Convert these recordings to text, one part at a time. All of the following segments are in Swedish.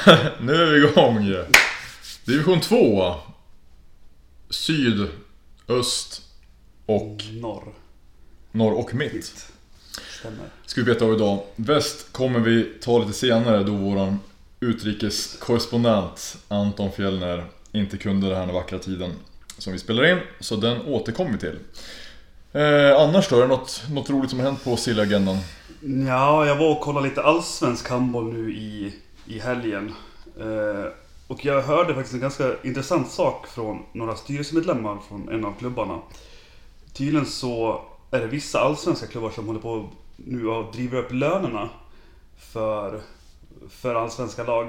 nu är vi igång! Division 2. Syd, öst och Norr. norr och mitt. Stämmer. Ska vi veta av idag. Väst kommer vi ta lite senare då våran utrikeskorrespondent Anton Fjellner inte kunde den här vackra tiden som vi spelar in. Så den återkommer vi till. Eh, annars då? Är det något, något roligt som har hänt på Silly-agendan? Ja, jag var och kollade lite allsvensk handboll nu i, i helgen. Eh, och jag hörde faktiskt en ganska intressant sak från några styrelsemedlemmar från en av klubbarna. Tydligen så är det vissa allsvenska klubbar som håller på nu och driver upp lönerna för, för allsvenska lag.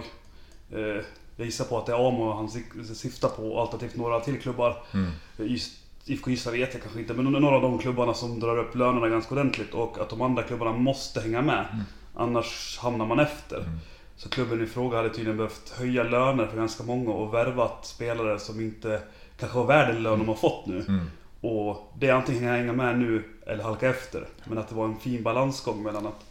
Eh, jag gissar på att det är Amo han sy- syftar på, alternativt några till klubbar. Mm. Just IFK Ystad vet jag kanske inte, men några av de klubbarna som drar upp lönerna ganska ordentligt och att de andra klubbarna måste hänga med. Mm. Annars hamnar man efter. Så klubben i fråga hade tydligen behövt höja löner för ganska många och värvat spelare som inte kanske var värda den lön de har fått nu. Mm. Och det är antingen hänga med nu eller halka efter. Men att det var en fin balansgång mellan att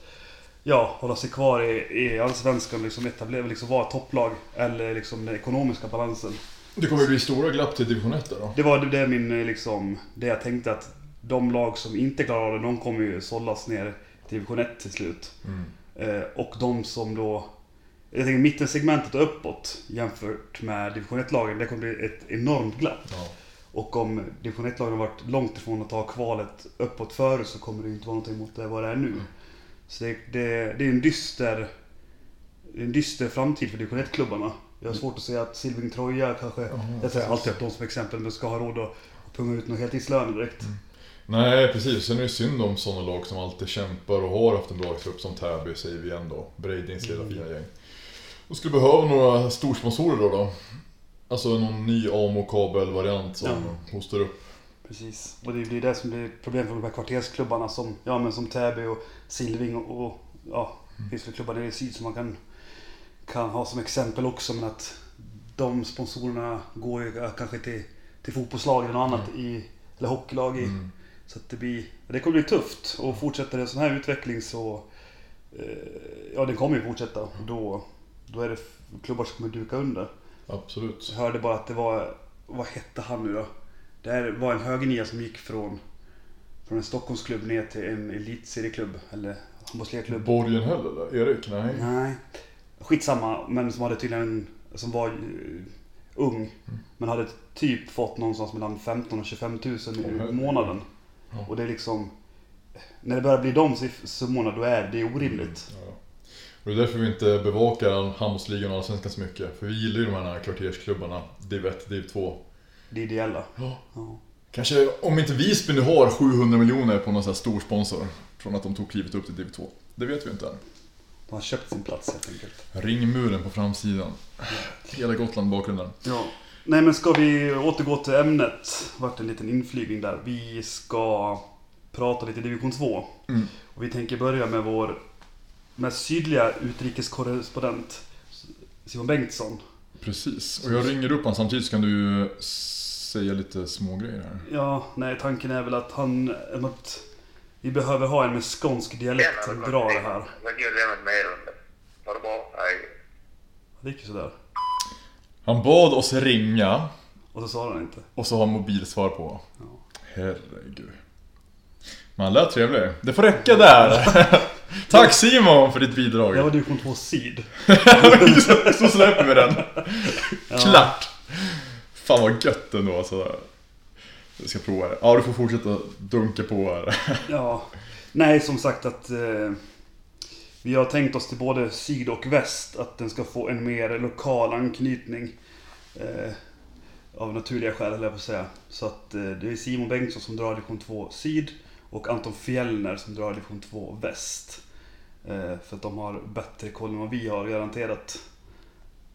ja, hålla sig kvar i, i Allsvenskan, liksom etablera, liksom vara ett topplag eller liksom den ekonomiska balansen. Det kommer bli stora glapp till division 1 där då. Det var det är min liksom, det jag tänkte att de lag som inte klarar det, de kommer ju sållas ner till division 1 till slut. Mm. Eh, och de som då, jag tänker mittensegmentet och uppåt jämfört med division 1-lagen, det kommer bli ett enormt glapp. Ja. Och om division 1-lagen har varit långt ifrån att ta kvalet uppåt förut så kommer det inte vara någonting mot det vad det är nu. Så det, det, det är en dyster, en dyster framtid för division 1-klubbarna. Jag har svårt att säga att Silving Troja kanske, jag säger alltid upp dem som exempel, men ska ha råd att punga ut några heltidslöner direkt. Nej precis, sen är det synd om sådana lag som alltid kämpar och har haft en bra trupp som Täby säger vi igen då. Breidins lilla Mm. fina gäng. Och skulle behöva några storsponsorer då då. Alltså någon ny AMO-kabel-variant som Ja. hostar upp. Precis. Och det blir det som blir problem för de här kvartersklubbarna som, ja, men som Täby och Silving och, och ja, det finns väl klubbar nere i syd som man kan, kan ha som exempel också. Men att de sponsorerna går ju kanske till, till fotbollslag eller något annat i, eller hockeylag i. Mm. Så att det blir, det kommer bli tufft. Och fortsätter en sån här utveckling så, eh, ja den kommer ju fortsätta. Då, då är det klubbar som kommer duka under. Absolut. Jag hörde bara att det var, vad hette han nu då? Det här var en högernia som gick från, från en Stockholmsklubb ner till en elitserieklubb, eller handbollsligaklubb. Borgen Häll eller? Erik? Nej. Nej, skitsamma, men som hade tydligen, som var eh, ung. Men hade typ fått någonstans mellan 15 och 25 000 Åh, i månaden. Ja. Och det är liksom, när det börjar bli de summorna då är det orimligt. Ja. Och det är därför vi inte bevakar handbollsligan och allsvenskan så mycket. För vi gillar ju de här kvartersklubbarna. Div 1, Div 2. Det ideella. Ja. Ja. Kanske om inte Visby nu har 700 miljoner på någon sån här stor sponsor. Från att de tog klivet upp till Div 2. Det vet vi inte än. De har köpt sin plats helt enkelt. Ringmuren på framsidan. Hela Gotland bakgrunden. Ja. Nej men ska vi återgå till ämnet. Vart en liten inflygning där. Vi ska prata lite division 2. Mm. Och vi tänker börja med vår mest sydliga utrikeskorrespondent Simon Bengtsson. Precis. Och jag ringer upp honom samtidigt så kan du säga lite små grejer här. Ja, nej tanken är väl att han... Att vi behöver ha en med skånsk dialekt som drar det här. Det bra. Hej. Det gick ju sådär. Han bad oss ringa Och så svarade han inte. och så har han mobilsvar på. Ja. Herregud. Men han lät trevlig. Det får räcka där. Tack Simon för ditt bidrag. Det var division 2 syd. så, så släpper vi den. Klart. Fan vad gött ändå alltså. Jag ska prova det. Ja, du får fortsätta dunka på här. Ja, nej som sagt att eh, vi har tänkt oss till både syd och väst att den ska få en mer lokal anknytning. Eh, av naturliga skäl, höll jag på att säga. Så att eh, det är Simon Bengtsson som drar division 2 syd och Anton Fjellner som drar division 2 väst. Eh, för att de har bättre koll än vad vi har garanterat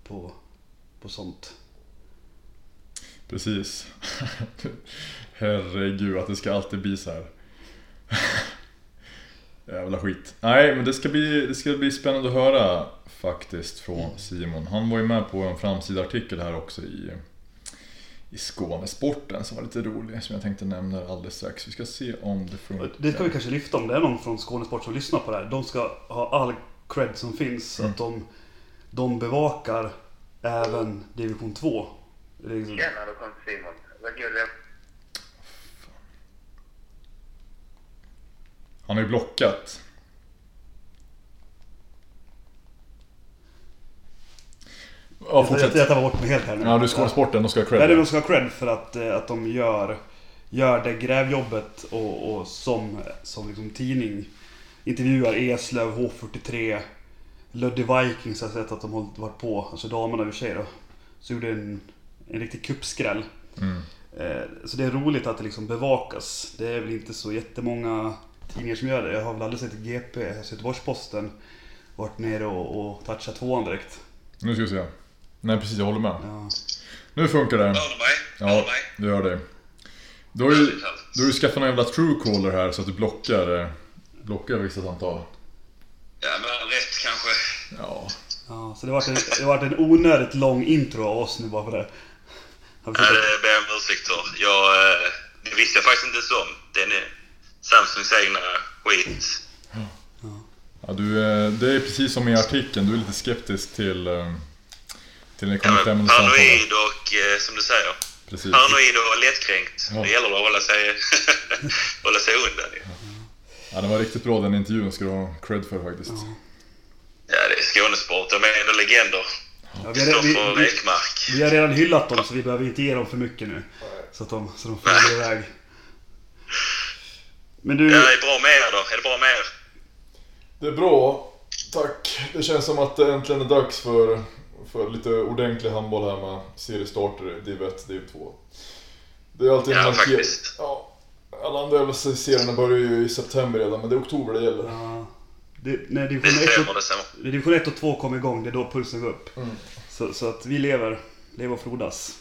på, på sånt. Precis. Herregud att det ska alltid bli så här. Jävla skit. Nej, men det ska, bli, det ska bli spännande att höra faktiskt från Simon. Han var ju med på en framsida artikel här också i, i Skånesporten som var lite rolig, som jag tänkte nämna alldeles strax. Vi ska se om det funkar. Det ska vi kanske lyfta om det är någon från Skånesport som lyssnar på det här. De ska ha all cred som finns. Mm. Att de, de bevakar även division 2. Det är liksom- Tjena, då kom Simon. Vad kul jag... Han har ju blockat. Ja, Jag, fortsätt. jag tar bort mig helt här nu. Ja, du ska ha sporten, då ska jag ha Nej, cred. de ska ha cred för att, eh, att de gör, gör det grävjobbet och, och som, som liksom tidning intervjuar Eslöv, H43, Ludde Vikings har jag sett att de har varit på, alltså damerna i och för sig då. Så gjorde en, en riktig kuppskräll. Mm. Eh, Så det är roligt att det liksom bevakas. Det är väl inte så jättemånga tidningar som gör det. Jag har väl aldrig sett GP, jag Göteborgs-Posten, varit nere och, och touchat tvåan direkt. Nu ska vi se. Nej precis, jag håller med. Ja. Nu funkar det. Hör du mig? Hör Ja, du mig? du gör det. Du har ju, du har ju skaffat en jävla truecaller här så att du blockar, eh, blockar vissa samtal. Ja, men rätt kanske. Ja. Ja, så det har varit en, det en onödigt lång intro av oss nu bara för det. Ja, det ber jag om ursäkt för. Jag, eh, det visste jag faktiskt inte ens om. Den är Samsungs egna skit. ja du, eh, det är precis som i artikeln, du är lite skeptisk till, till det Ja, kommer samtal. paranoid och, eh, som du säger, Precis. paranoid och lättkränkt. Ja. Det gäller att hålla sig, hålla sig undan. ju. Ja, det var riktigt bra den intervjun ska du ha cred för faktiskt. Ja, det är Skånesport. De är ändå legender. Ja, vi, har, vi, vi, vi har redan hyllat dem så vi behöver inte ge dem för mycket nu. Så att de, så de flyger iväg. Men du, Ja, det är bra med er då. Är det bra med er? Det är bra, tack. Det känns som att det äntligen är dags för, för lite ordentlig handboll här med seriestarter i Div 1, Div 2. Det är alltid en Ja, markering. faktiskt. Ja, alla andra serierna börjar ju i september redan, men det är oktober det gäller. ja, det, när Det division 1 stämmer, och, det stämmer. när division 1 och 2 kommer igång, det är då pulsen går upp. Mm. Så, så att vi lever, lever och frodas.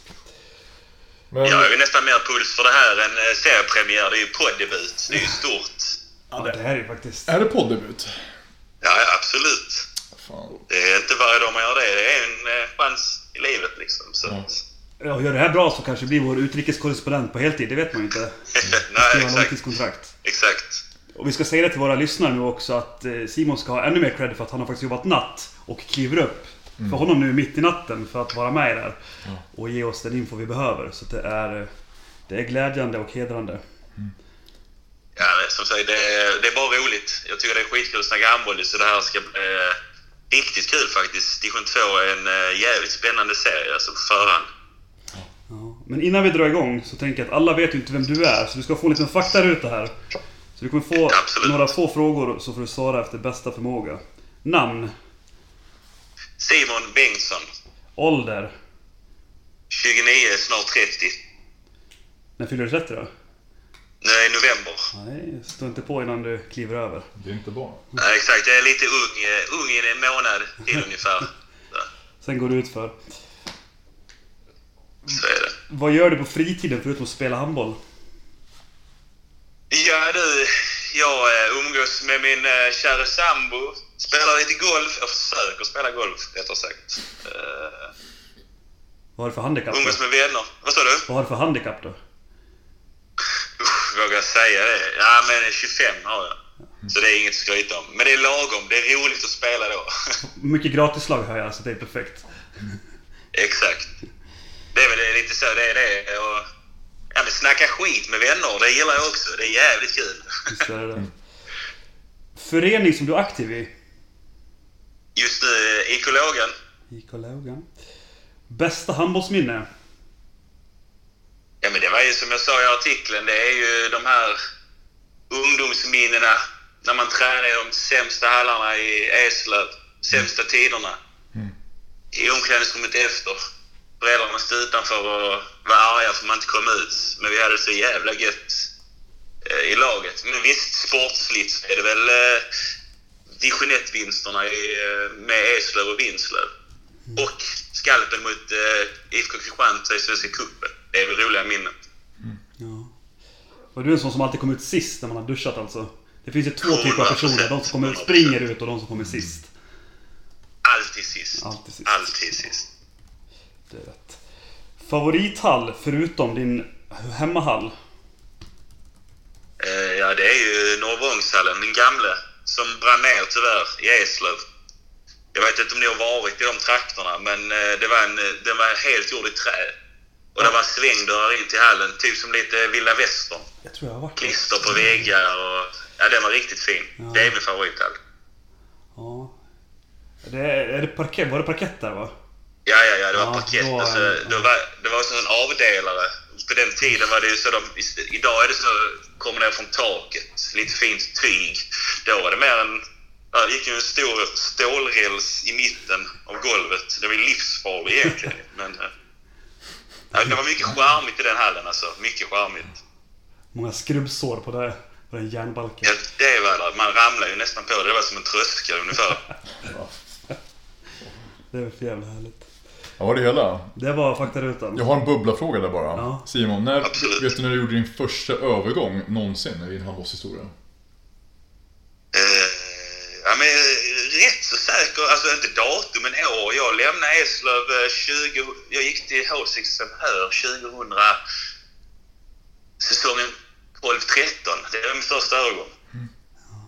Men, Jag har ju nästan mer puls för det här än eh, seriepremiär. Det är ju poddebut. Det är ju stort. Ja, det här är ju faktiskt... Är det poddebut? Ja, ja, absolut. Fan. Det är inte varje dag man gör det. Det är en eh, chans i livet liksom. Så. Ja. Ja, gör det här bra så kanske det blir vår utrikeskorrespondent på heltid, det vet man ju inte. Nej, exakt. Exakt. Och vi ska säga det till våra lyssnare nu också att eh, Simon ska ha ännu mer cred för att han har faktiskt jobbat natt och kliver upp för honom nu mitt i natten för att vara med i det här. Och ge oss den info vi behöver. Så det är, eh, det är glädjande och hedrande. Ja, men som sagt, det är, det är bara roligt. Jag tycker det är skitkul att snacka handboll så det här ska bli eh, riktigt kul faktiskt. Division 2 är en eh, jävligt spännande serie alltså på förhand. Ja. Men innan vi drar igång så tänker jag att alla vet ju inte vem du är. Så du ska få en liten faktaruta här. Så du kommer få Absolut. några få frågor så får du svara efter bästa förmåga. Namn, Simon Bengtsson, ålder, 29, snart 30. när fyller du 30 då? Nu är november. Nej, stå inte på innan du kliver över. Det är inte barn. Ja, exakt, jag är lite ung, eh, ung i en månad till ungefär. Så, Sen går du ut för. så är det. Vad gör du på fritiden förutom att spela handboll? Ja du, jag eh, umgås med min eh, kära sambo. Spelar lite golf. Jag försöker spela golf, rättare sagt. Vad har du för handikapp umgås med vänner. Vad sa du? Vad har du för handikapp då? Usch, vågar jag säga det? Ja, men 25 har jag. Så det är inget att skryta om. Men det är lagom. Det är roligt att spela då. Mycket gratislag har jag, så det är perfekt. Exakt. Det är väl lite så det är det. Och, ja, men snacka skit med vänner, det gillar jag också. Det är jävligt kul. Visst är det. Förening som du är aktiv i? Just nu, eh. IK Lågan. Bästa handbollsminne? Ja, men det var ju som jag sa i artikeln, det är ju de här ungdomsminnena när man tränar i de sämsta hallarna i Eslöv, sämsta tiderna. I omklädningsrummet efter. Föräldrarna stod utanför och var arga för att man inte kom ut. Men vi hade så jävla gött eh, i laget. Men visst, sportsligt så är det väl eh, division 1-vinsterna i, eh, med Eslöv och Vinslöv. Och skalpen mot eh, IFK Kristianstad i Svenska cupen. Det är väl roliga minnen. Ja. Var du en sån som alltid kom ut sist när man har duschat alltså? Det finns ju två typer av personer. De som kommer ut, springer ut och de som kommer sist. Alltid sist. Alltid sist. Alltid sist. Det är rätt. Favorithall förutom din hemmahall? Eh, ja, det är ju Norrvångshallen, den gamla. Som brann ner tyvärr i Eslöv. Jag vet inte om ni har varit i de trakterna, men eh, det var en, eh, den var helt gjord i trä. Och det var svängdörrar in till hallen, typ som lite vilda västern. Jag tror jag har varit. Klister på väggar och... Ja, den var riktigt fin. Ja. Det är min favorithall. Ja. Det är, det parkett? Var det parkett där va? Ja, ja, ja, det var Ja, parkett. då- alltså, det, var, det var så en avdelare. På den tiden var det ju så de, Idag är det så, kommer ner från taket, lite fint tyg. Då var det mer en... Ja, det gick ju en stor stålräls i mitten av golvet. Det var ju livsfarligt egentligen. Men, eh, ja, det var mycket charmigt i den hallen alltså. Mycket charmigt. Många skrubbsår på, det, på den järnbalken. Ja, det var det. Man ramlade ju nästan på det. Det var som en tröskel ungefär. Det är för jävla härligt. Ja, var det hela? Det var faktarutan. Jag har en bubblafråga där bara. Ja. Simon, när, Absolut. vet du när du gjorde din första övergång någonsin i din handbollshistoria? Eh, men eh, rätt så säker, alltså inte datum men år. Jag lämnade Eslöv eh, 20... Jag gick till H6 Hör 2000... Säsongen 12-13. Det var min första övergång.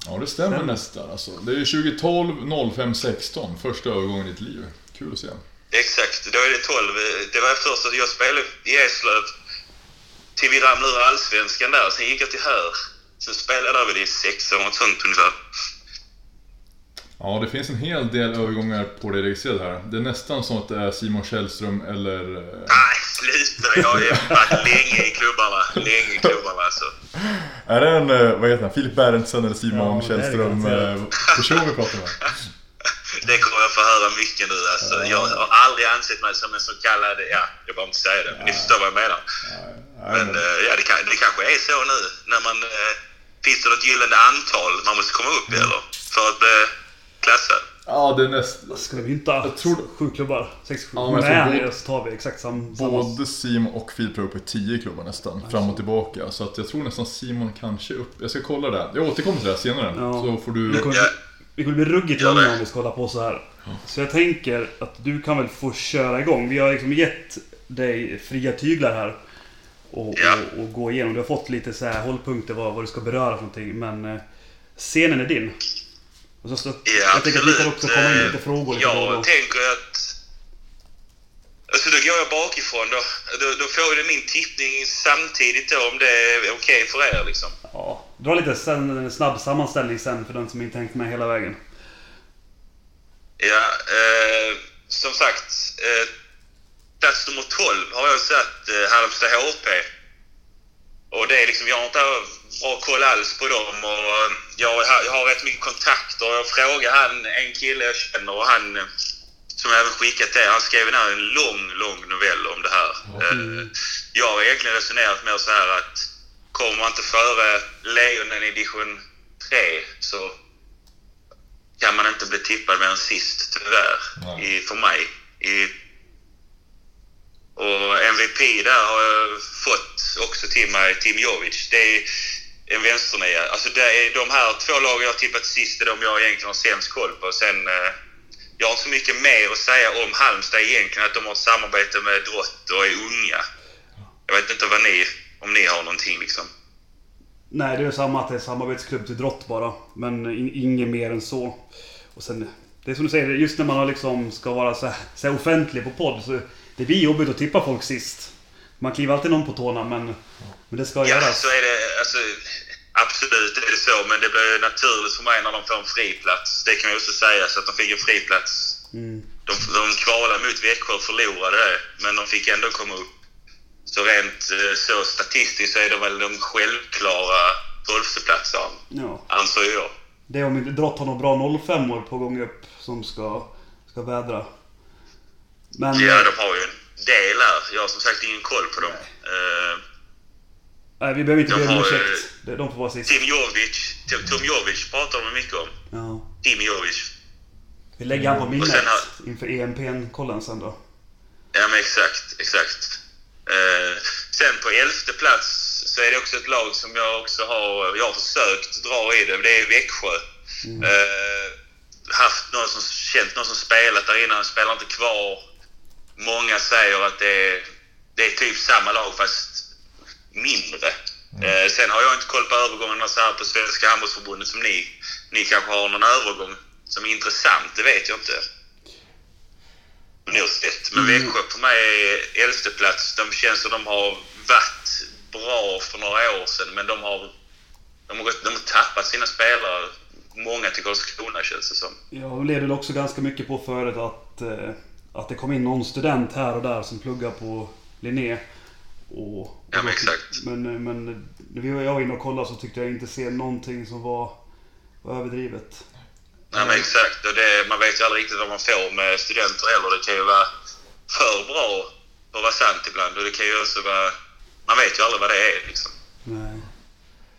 Ja, det stämmer Stämmer. nästan alltså. Det är 2012, 05, 16. Första övergången i ditt liv. Kul att se. Exakt, då är det 12. Eh, Det var först att jag spelade i Eslöv till vi ramlade ur Allsvenskan där. Sen gick jag till Hör. Sen spelade jag väl i sex eller något sånt ungefär. Ja, det finns en hel del övergångar på det registrerade här. Det är nästan som att det är Simon Källström eller... eh, Nej, sluta! Jag har ju varit länge i klubbarna. Länge i klubbarna alltså. Är det en, eh, vad heter han, Filip Berntsen eller Simon Ja, Källström eh, person vi pratar med? Det kommer jag få höra mycket nu. Alltså, Jag har aldrig ansett mig som en så kallad... Ja, jag behöver inte säga det, men ni förstår vad jag menar. Men ja, det, kan, det kanske är så nu när man... Finns det något gyllene antal man måste komma upp i eller? För att bli klassad? ja, det är nästan... Ska vi mynta Jag tror- sju klubbar? Sex, sju. Ja, men Nej, både- så tar vi exakt sam, samma. Både Simon och Filip är uppe i 10 klubbar nästan, fram och tillbaka. Så att jag tror nästan Simon kanske upp... Jag ska kolla det. Jag återkommer till det här senare. Ja. Så får du... Vi kommer, Ja. vi kommer bli ruggigt långa om vi ska hålla på så här. Så jag tänker att du kan väl få köra igång. Vi har liksom gett dig fria tyglar här. Och, Ja. och, och gå igenom. Du har fått lite så här hållpunkter vad, vad du ska beröra för någonting. Men eh, scenen är din. Och så, så, Ja, jag tänker att absolut. också komma in Eh, lite frågor. Lite Jag då. tänker att... Alltså då går jag bakifrån då. Då, då får ju min tippning samtidigt då om det är okej för er liksom. Ja, dra lite sen, en snabb sammanställning sen för den som inte hängt med hela vägen. Ja, eh, som sagt. Eh, plats nummer 12 har jag satt eh, Halmstad HP. Och det är liksom, jag har inte bra koll alls på dem och eh, jag, har- jag har rätt mycket kontakter. Jag frågade han, en kille jag känner och han eh, som jag även skickat det, han skrev ner en lång, lång novell om det här. Eh, jag har egentligen resonerat mer så här att kommer man inte före Lejonen i division 3 så kan man inte bli tippad mer än sist tyvärr, i, för mig. I, och MVP där har jag fått också till mig, Tim Jovic. Det är Eh, en vänsternia. Alltså det är de här två lagen jag har tippat sist är de jag egentligen har sämst koll på. Sen, eh, jag har inte så mycket mer att säga om Halmstad egentligen, att de har ett samarbete med Drott och är unga. Jag vet inte vad ni, om ni har någonting liksom. Nej, det är samma att det är samarbetsklubb till drott bara. Men in, inget mer än så. Och sen, det är som du säger, just när man liksom ska vara så här, så här offentlig på podd så det blir jobbigt att tippa folk sist. Man kliver alltid någon på tårna men, men det ska Ja, göras. så är det. Alltså, absolut är det så, men det blir naturligt för mig när de får en friplats. Det kan jag också säga, så att de fick en friplats. Mm. De, de kvalade mot Växjö och förlorade det, men de fick ändå komma upp. Så rent eh, så statistiskt så är de väl de självklara tolfteplatserna, Ja. anser jag. Det är om inte drott har några bra 05 år på gång upp som ska, ska vädra. Men... Ja, de har ju en del här. Jag har som sagt ingen koll på dem. Eh, nej, vi behöver inte be om ursäkt. De de får vara sist. Tim Jovic, Tim, Tom Jovic pratar de mycket om. Ja. Tim Jovic. Vi lägger han på minnet har- inför E EMPn-kollen sen då. Ja, men exakt. exakt. Eh, sen på elfte plats så är det också ett lag som jag också har, jag har försökt dra i det. Det är Växjö. Eh, haft någon som, känt någon som spelat där innan, spelar inte kvar. Många säger att det är, det är typ samma lag fast mindre. Eh, sen har jag inte koll på övergångarna så här på Svenska Handbollsförbundet som ni. Ni kanske har någon övergång som är intressant, det vet jag inte. nog sett. Men Växjö på mig är elfte plats. De känns som de har varit bra för några år sedan, men de har, de har, gått, de har tappat sina spelare. Många till Karlskrona känns det som. Ja, de levde väl också ganska mycket på förut att, eh, att det kom in någon student här och där som pluggar på Linné. Och, Ja, men exakt. Men, eh, men när vi- jag var inne och kollade så tyckte jag inte se någonting som var, var överdrivet. Nej, men exakt. Och det, man vet ju aldrig riktigt vad man får med studenter heller. Det kan ju vara för bra för att vara sant ibland. Och det kan ju också vara... Man vet ju aldrig vad det är liksom. Nej.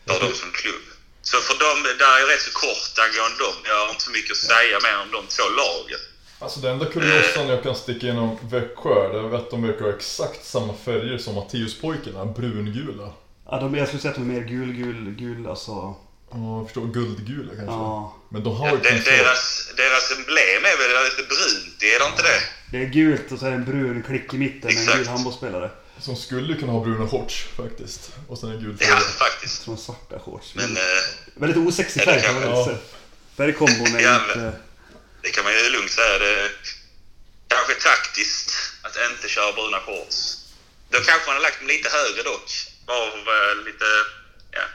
För dem som klubb. Så för dem, där är rätt så kort angående dem. Jag har inte så mycket att säga mer om de två lagen. Alltså den enda kuriosan jag kan sticka inom Växjö, det är att de verkar ha exakt samma färger som Matteuspojkarna, brungula. Ja, de, jag skulle säga att de är mer gul, gul, gul alltså. Ja, jag förstår, guldgula kanske. Ja. Men de har Ja, ju de, kanske... deras, deras emblem är väl lite brunt, är det inte det? Det är gult och så är det en brun klick i mitten med en gul handbollsspelare. Som skulle kunna ha bruna shorts faktiskt. Och sen en gul Ja, tröja. faktiskt. Som svarta shorts. Men eh, Väldigt osexig Ja, färg kan man väl säga. Färgkombon är Ja, inte... det kan man ju lugnt säga. Det kanske taktiskt att inte köra bruna shorts. Då kanske man har lagt dem lite högre dock. Bara för att vara lite... Ja.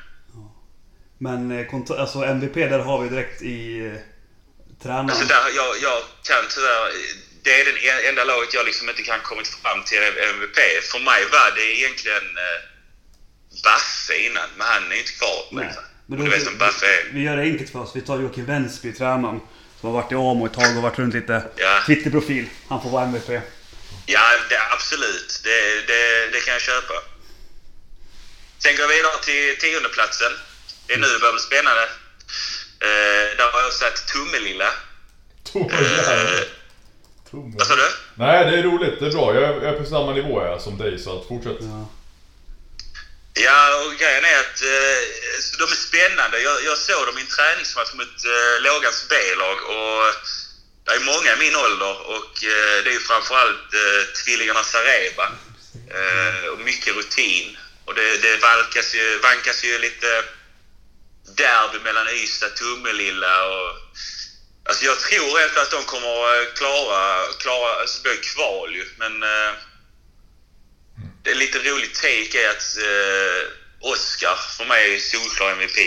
Men eh, alltså MVP där har vi direkt i eh, tränaren. Alltså där, jag, jag kan tyvärr... Det är den en- enda laget jag liksom inte kan kommit fram till MVP. För mig var det egentligen eh, Baffe innan, men han är inte kvar. Nej. Men då, Baffe är. vi gör det enkelt för oss. Vi tar Joakim Vänsby, tränaren. Som har varit i AMO ett tag och varit runt lite Ja. Twitterprofil. Han får vara MVP. Ja, det, absolut. Det, det, det kan jag köpa. Sen går vi vidare till tiondeplatsen. Det är nu det börjar bli spännande. Eh, där har jag satt Tummelilla. Tomme Eh. Tomme. vad sa du? Nej, det är roligt. Det är bra. Jag är, jag är på samma nivå jag, som dig, så att fortsätt. Ja. Ja, och grejen är att eh, de är spännande. Jag, jag såg dem i en träningsmatch mot eh, Lågans B-lag och det är många i min ålder och eh, det är ju framförallt eh, tvillingarna Sareba. Eh, och mycket rutin. Och det, det vankas, ju, vankas ju lite derby mellan Ystad och Tummelilla och Alltså jag tror ändå att de kommer klara, klara alltså det blir kval ju, men eh, det är lite roligt take är att eh, Oscar för mig är solklar MVP.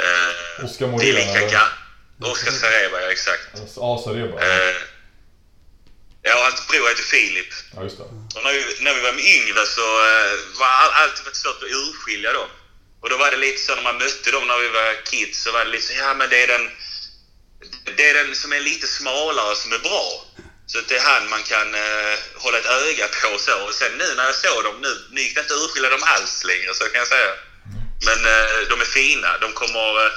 Eh, Oscar det ga- Oscar Sareba, ja exakt. Ja, Sareba. Eh, ja, hans bror heter Filip. Ja, just det. Och när, vi, när vi var med yngre så eh, var all, alltid varit svårt att urskilja dem. Och då var det lite så när man mötte dem när vi var kids så var det lite så, ja men det är den, det är den som är lite smalare som är bra. Så det är han man kan eh, hålla ett öga på och så. Och sen nu när jag såg dem nu, nu gick det inte att urskilja dem alls längre så kan jag säga. Men eh, de är fina. De kommer... Eh,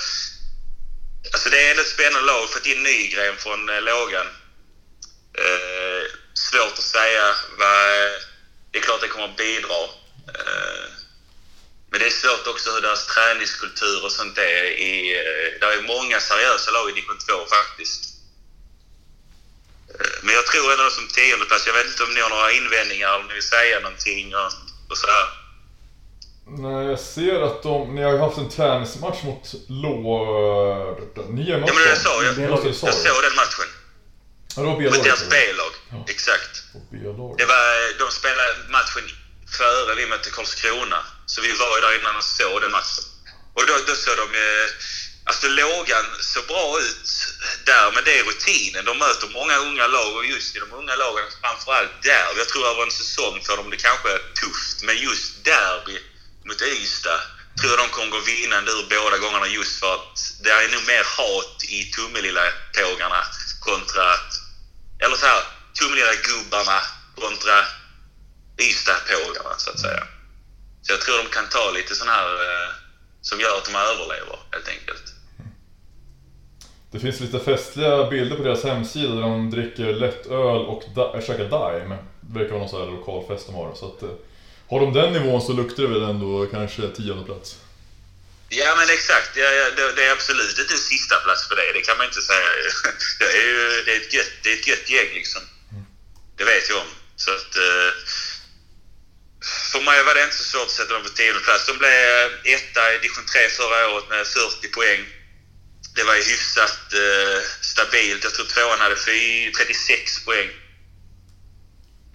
alltså det är ändå ett spännande lag. Fått in Nygren från eh, lågan. Eh, svårt att säga vad... Eh, det är klart det kommer att bidra. Eh, men det är svårt också hur deras träningskultur och sånt är. I, eh, det är många seriösa lag i division 2 faktiskt. Eh, men jag tror ändå som tionde plats. Jag vet inte om ni har några invändningar om ni vill säga någonting och, och så här. Nej, jag ser att de... Ni har ju haft en träningsmatch mot Lå... Ni är Ja, men det jag sa. Jag, jag du. såg den matchen. Ja, det var Mot B-laget. deras eller? B-lag. Ja. Exakt. Det var, de spelade matchen före vi mötte Karlskrona. Så vi var ju där innan och såg den matchen. Och då, då såg de... Alltså lågan såg bra ut där, men det är rutinen. De möter många unga lag och just i de unga lagen, framförallt där. Jag tror över en säsong för dem det kanske är tufft, men just derby mot Ystad tror jag de kommer gå vinnande ur båda gångerna just för att det är nog mer hat i Tummelilla-tågarna kontra... Eller så här, Tummelilla-gubbarna kontra Ystad-pågarna, så att säga. Så jag tror de kan ta lite sån här eh, som gör att de överlever, helt enkelt. Det finns lite festliga bilder på deras hemsida där de dricker lätt öl och da- äh, käkar Daim. Det verkar vara någon sån här lokal fest de har. Så att, eh, har de den nivån så luktar det väl ändå kanske tionde plats. Ja, men exakt. Ja, ja, det, det är absolut inte en sista plats för det. Det kan man inte säga. Det är ju det är ett, gött, det är ett gött gäng, liksom. Det vet jag om. Så att... Eh, för mig var det inte så svårt att sätta dem på tionde plats. De blev etta i division 3 förra året med 40 poäng. Det var ju hyfsat eh, stabilt. Jag tror tvåan hade fy- 36 poäng.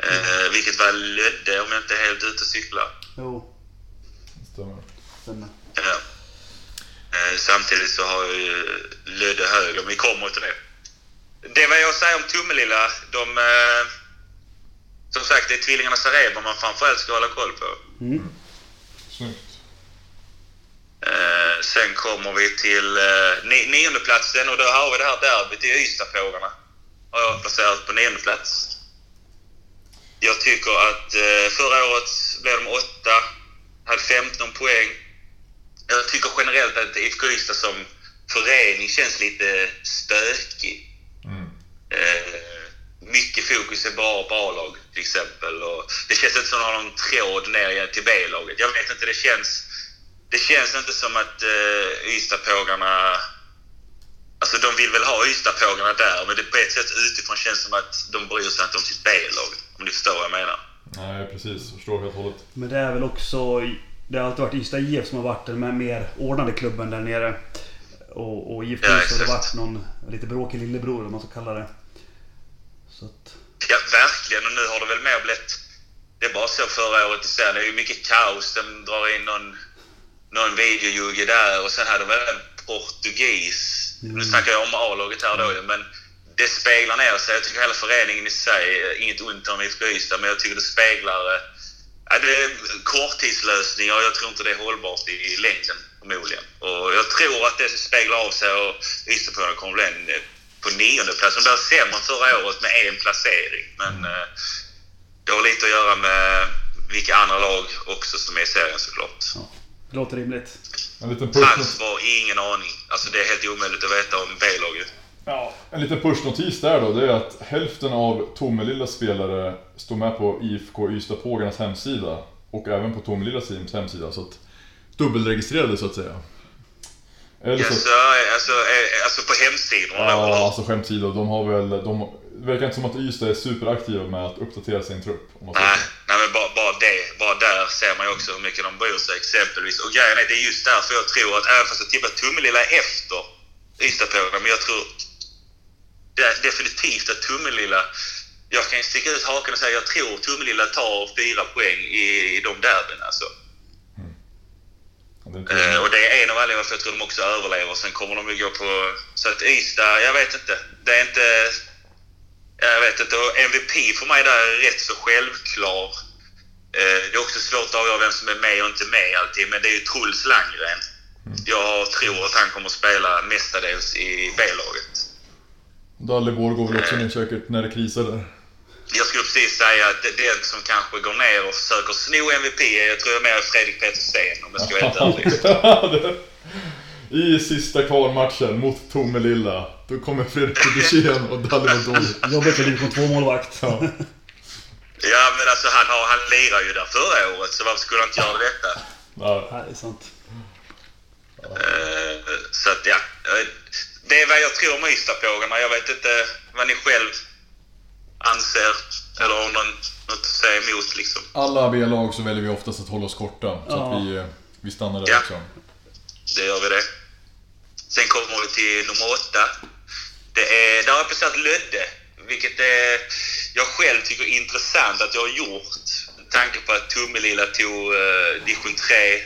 Eh, vilket var Lödde om jag inte är helt ute och cyklar. Jo, Stämmer. stämmer. Ja. Eh, samtidigt så har ju Lödde höger, men vi kommer till det. Det var jag säger om Tummelilla. De, eh, som sagt, det är tvillingarna Sareba man framförallt ska hålla koll på. Mm. Snyggt. Eh, sen kommer vi till eh, ni, niondeplatsen och då har vi det här derbyt i Ystadfrågorna. Har jag placerat på nionde plats. Jag tycker att eh, förra året blev de åtta, hade 15 poäng. Jag tycker generellt att IFK Ystad som förening känns lite stökig. Mm. Eh, mycket fokus är bara på A-lag till exempel. Och det känns inte som att de har någon tråd ner till B-laget. Jag vet inte, det känns... Det känns inte som att uh, Ystadpågarna... Alltså de vill väl ha Ystadpågarna där, men det på ett sätt utifrån känns som att de bryr sig inte om sitt B-lag. Om ni förstår vad jag menar. Nej, precis. Förstår helt och hållet. Men det är väl också... Det har alltid varit Ystad IF som har varit den med mer ordnade klubben där nere. Och, och IFK Ja, har det varit någon lite bråkig lillebror om man ska kalla det. Så att... Ja, verkligen. Och nu har det väl mer blivit... Det är bara så förra året i serien. Det är ju mycket kaos. De drar in någon, någon videojugge där och sen hade de väl en portugis. Nu snackar jag om A-laget här då men det speglar ner sig. Jag tycker hela föreningen i sig, inget ont om IFK Ystad, men jag tycker det speglar... eh, Ja, det är korttidslösningar och jag tror inte det är hållbart i längden förmodligen. Och jag tror att det speglar av sig och Ystadpågarna kommer bli en, eh, på nionde plats. De blev sämre förra året med en placering. Men eh, det har lite att göra med vilka andra lag också som är i serien såklart. Ja, det låter rimligt. En liten push, Hans var ingen aning. Alltså det är helt omöjligt att veta om B-laget. ja, en liten pushnotis där då, det är att hälften av Tomelillas spelare står med på IFK Ystad-Pågarnas hemsida. Och även på Tomelillas teams hemsida, så att dubbelregistrerade så att säga. Eller så, Alltså, alltså, alltså på hemsidorna eller ja, alltså skämt åsido, de har väl, de, det verkar inte som att Ystad är superaktiva med att uppdatera sin trupp. Om man säger Nej, så. nej men bara, bara det. Bara där ser man ju också hur mycket de bryr sig exempelvis. Och grejen är, det är just därför jag tror att även fast jag tippar Tummelilla efter Ystadpågarna, men jag tror det- definitivt att Tummelilla jag kan sticka ut haken och säga jag tror Tummelilla tar fyra poäng i, i de derbyn alltså. Det Eh, och det är en av anledningarna varför jag tror de också överlever. Sen kommer de ju gå på... Så att Ystad, jag vet inte. Det är inte... Jag vet inte. Och MVP för mig där är rätt så självklar. Eh, det är också svårt att avgöra vem som är med och inte med alltid. Men det är ju Truls Landgren. Jag tror att han kommer att spela mestadels i B-laget. Dalibor går väl också ner säkert när det krisar där. Jag skulle precis säga att den som kanske går ner och försöker sno MVP är, jag tror jag mer Fredrik Petersen om jag ska vara helt ärlig. I sista kvalmatchen mot Tomelilla, då kommer Fredrik Petersen och Doli. Jobbigt för division 2-målvakt. Ja. Ja, men alltså han, har, han lirar ju där förra året, så varför skulle han inte göra detta? Ja, det är sant. Eh, så att ja, det är vad jag tror om Ystadpågarna. Jag vet inte vad ni själv anser eller har någon, något att säga emot liksom. Alla B-lag så väljer vi oftast att hålla oss korta, så Ja. att vi, eh, vi stannar där Ja. också. Det gör vi det. Sen kommer vi till nummer åtta. Det är, där har jag placerat Lödde, vilket är, jag själv tycker är intressant att jag har gjort. Med tanke på att Tummelilla tog uh, division 3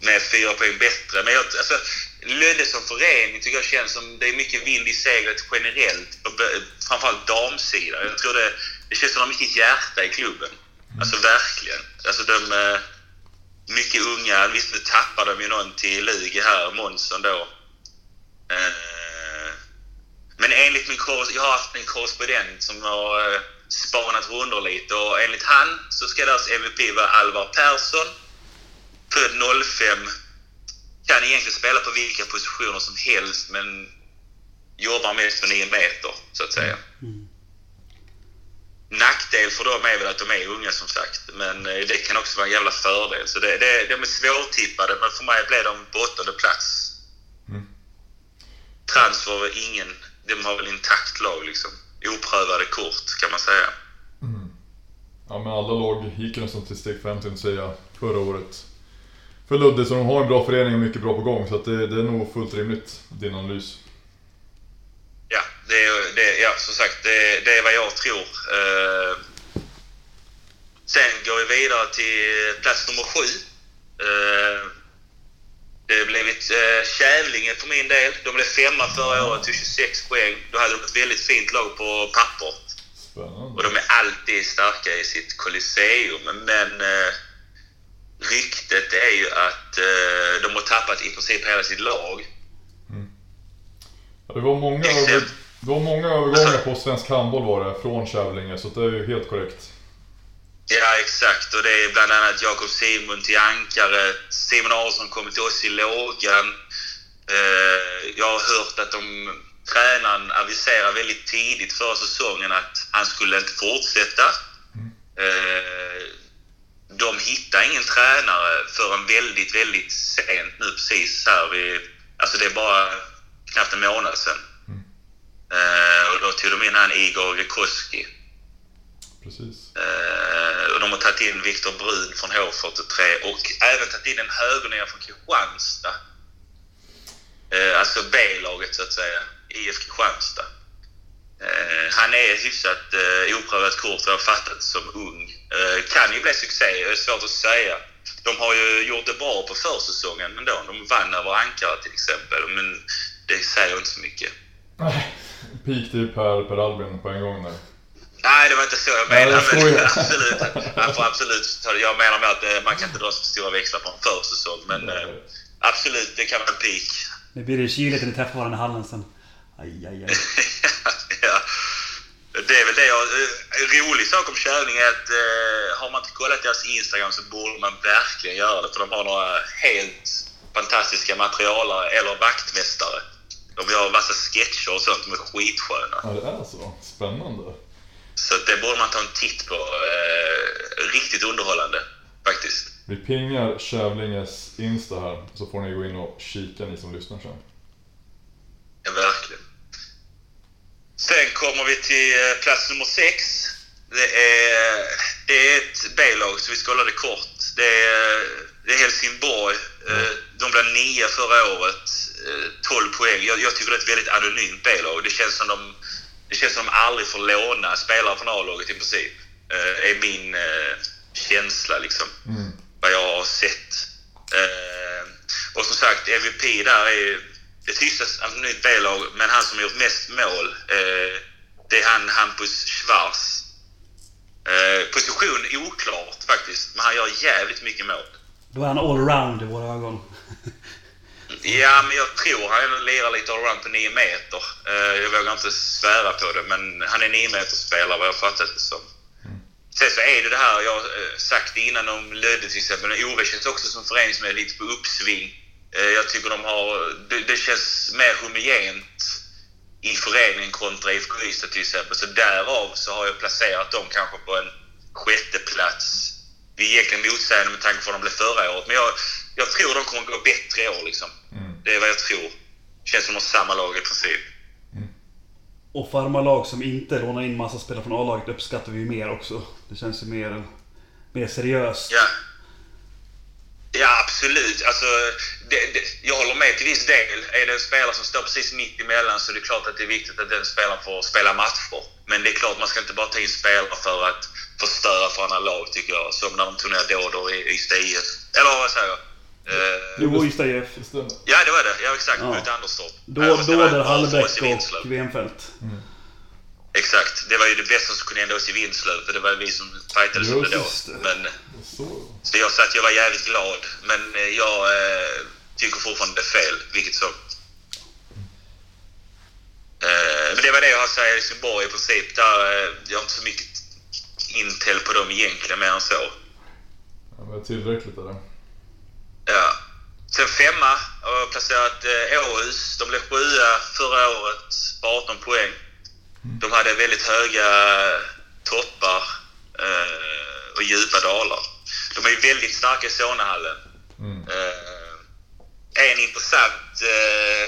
med fyra poäng bättre. Men jag, alltså, Lödde som förening tycker jag känns som det är mycket vind i seglet generellt. Framförallt damsidan. Jag tror det, det känns som att de har mycket hjärta i klubben. Alltså verkligen. Alltså de... Eh, mycket unga. Visst, nu tappade de ju någon till Lugi här, Månsson då. Eh, men enligt min jag har haft en korrespondent som har eh, spanat rundor lite och enligt han så ska deras MVP vara Alvar Persson. Född 05. Kan egentligen spela på vilka positioner som helst men jobbar mest på 9 meter, så att säga. Nackdel för dem är väl att de är unga som sagt, men eh, det kan också vara en jävla fördel. Så det, det, de är svårtippade, men för mig blev de på åttonde plats. Mm. Transfer ingen, de har väl intakt lag liksom. Oprövade kort kan man säga. Ja men alla lag gick ju nästan till steg 5 till att säga förra året. För Ludde, så de har en bra förening och mycket bra på gång, så det, det är nog fullt rimligt, din analys. Ja, det är, det, ja som sagt, det, det är vad jag tror. Eh, Sen går vi vidare till plats nummer sju. Eh, det har blivit eh, Kävlinge för min del. De blev femma förra året till 26 poäng. Då hade de ett väldigt fint lag på papper. Spännande. Och de är alltid starka i sitt Colosseum. Men eh, ryktet är ju att eh, de har tappat i princip hela sitt lag. Ja, det, var många över, det var många övergångar på svensk handboll var det, från Kävlinge, så det är ju helt korrekt. Ja, exakt. Och det är bland annat Jakob Simon till Ankare. Simon Aronson kommer till oss i lågan. Eh, jag har hört att de, tränaren aviserade väldigt tidigt förra säsongen att han skulle inte fortsätta. Eh, de hittade ingen tränare förrän väldigt, väldigt sent nu precis här vid, Alltså det är bara knappt en månad sedan. Eh, och då tog de in han Igor Grekoski. Precis. Eh, och de har tagit in Viktor Brun från H43 och även tagit in en högernia från Kristianstad. Eh, alltså B-laget så att säga. IF Kristianstad. Eh, han är hyfsat eh, oprövat kort vad jag fattat som ung. Eh, kan ju bli succé, det är svårt att säga. De har ju gjort det bra på försäsongen ändå. De vann över Ankara till exempel, men det säger inte så mycket. Nej, Peak Per, per Albin på en gång där. Nej, det var inte så jag menade. jag men absolut. Man får absolut ta det. Jag menar med att eh, man kan inte dra så stora växlar på en försäsong. Men eh, absolut, det kan vara en peak. Det blir det kyligt när ni träffar varandra i hallen sen. Aj, aj, aj. ja. Det är väl det jag... eh, En rolig sak om Kävling är att eh, har man inte kollat deras Instagram så borde man verkligen göra det. För de har några helt fantastiska materialare, eller vaktmästare. De gör massa sketcher och sånt som är skitsköna. Ja, det är så. Spännande. Så det borde man ta en titt på. Eh, riktigt underhållande, faktiskt. Vi pingar Kävlinges Insta här, så får ni gå in och kika ni som lyssnar sen. Ja, verkligen. Sen kommer vi till eh, plats nummer sex. Det är, det är ett B-lag, så vi ska hålla det kort. Det är, det är Helsingborg. Eh, De blev nia förra året. eh, 12 poäng. Jag, jag tycker det är ett väldigt anonymt B-lag. Det känns som de, det känns som de aldrig får låna spelare från A-laget i princip. Eh, är min eh, känsla liksom. Mm. Vad jag har sett. Eh, och som sagt, MVP där är ett hyfsat anonymt B-lag, men han som har gjort mest mål, eh, det är han Hampus Schwarz. Eh, position oklart faktiskt, men han gör jävligt mycket mål. Då är han allround i våra ögon. Ja, men jag tror han lirar lite allround på 9 meter. Eh, jag vågar inte svära på det, men han är 9 meter spelare vad jag fattat det som. Sen så är det det här jag har eh, sagt innan om Lödde till exempel. Men Ove känns också som förening som är lite på uppsving. Eh, Jag tycker de har... Det, det känns mer homogent i föreningen kontra IFK Ystad till exempel. Så därav så har jag placerat dem kanske på en sjätte plats. Det är egentligen motsägande med tanke på vad de blev förra året. Men jag, jag tror de kommer gå bättre i år liksom. Mm. Det är vad jag tror. Känns som de har samma lag i princip. Och farmarlag som inte lånar in massa spelare från A-laget uppskattar vi ju mer också. Det känns ju mer, mer seriöst. Ja. Ja, absolut. Alltså, det, det, jag håller med till viss del. Är det en spelare som står precis mitt emellan så är det klart att det är viktigt att den spelaren får spela matcher. Men det är klart man ska inte bara ta in spelare för att förstöra för andra lag, tycker jag. Som när de tog ner Dådor i Ystad IF. Eller vad säger jag? Eh, Jo, IF. Det stämmer. ja, det var det. Ja, exakt. Ja. Mot Anderstorp. Då, det var Dåder, oss Hallbäck och Venfeldt. Exakt. Det var ju det bästa som kunde hända oss i Vinslöv, för det var vi som fightades om det då. Just det. Men, Det så. så jag sa att jag var jävligt glad, men eh, jag eh, tycker fortfarande det är fel, vilket som. Eh, men det var det jag har att säga i Helsingborg i princip. Där, eh, jag har inte så mycket intel på dem egentligen, mer än så. Ja, men tillräckligt är det. Ja. Sen femma har jag placerat eh, Åhus. De blev sjua förra året på 18 poäng. De hade väldigt höga toppar eh, och djupa dalar. De är väldigt starka i Solnahallen. Mm. Eh, en intressant eh,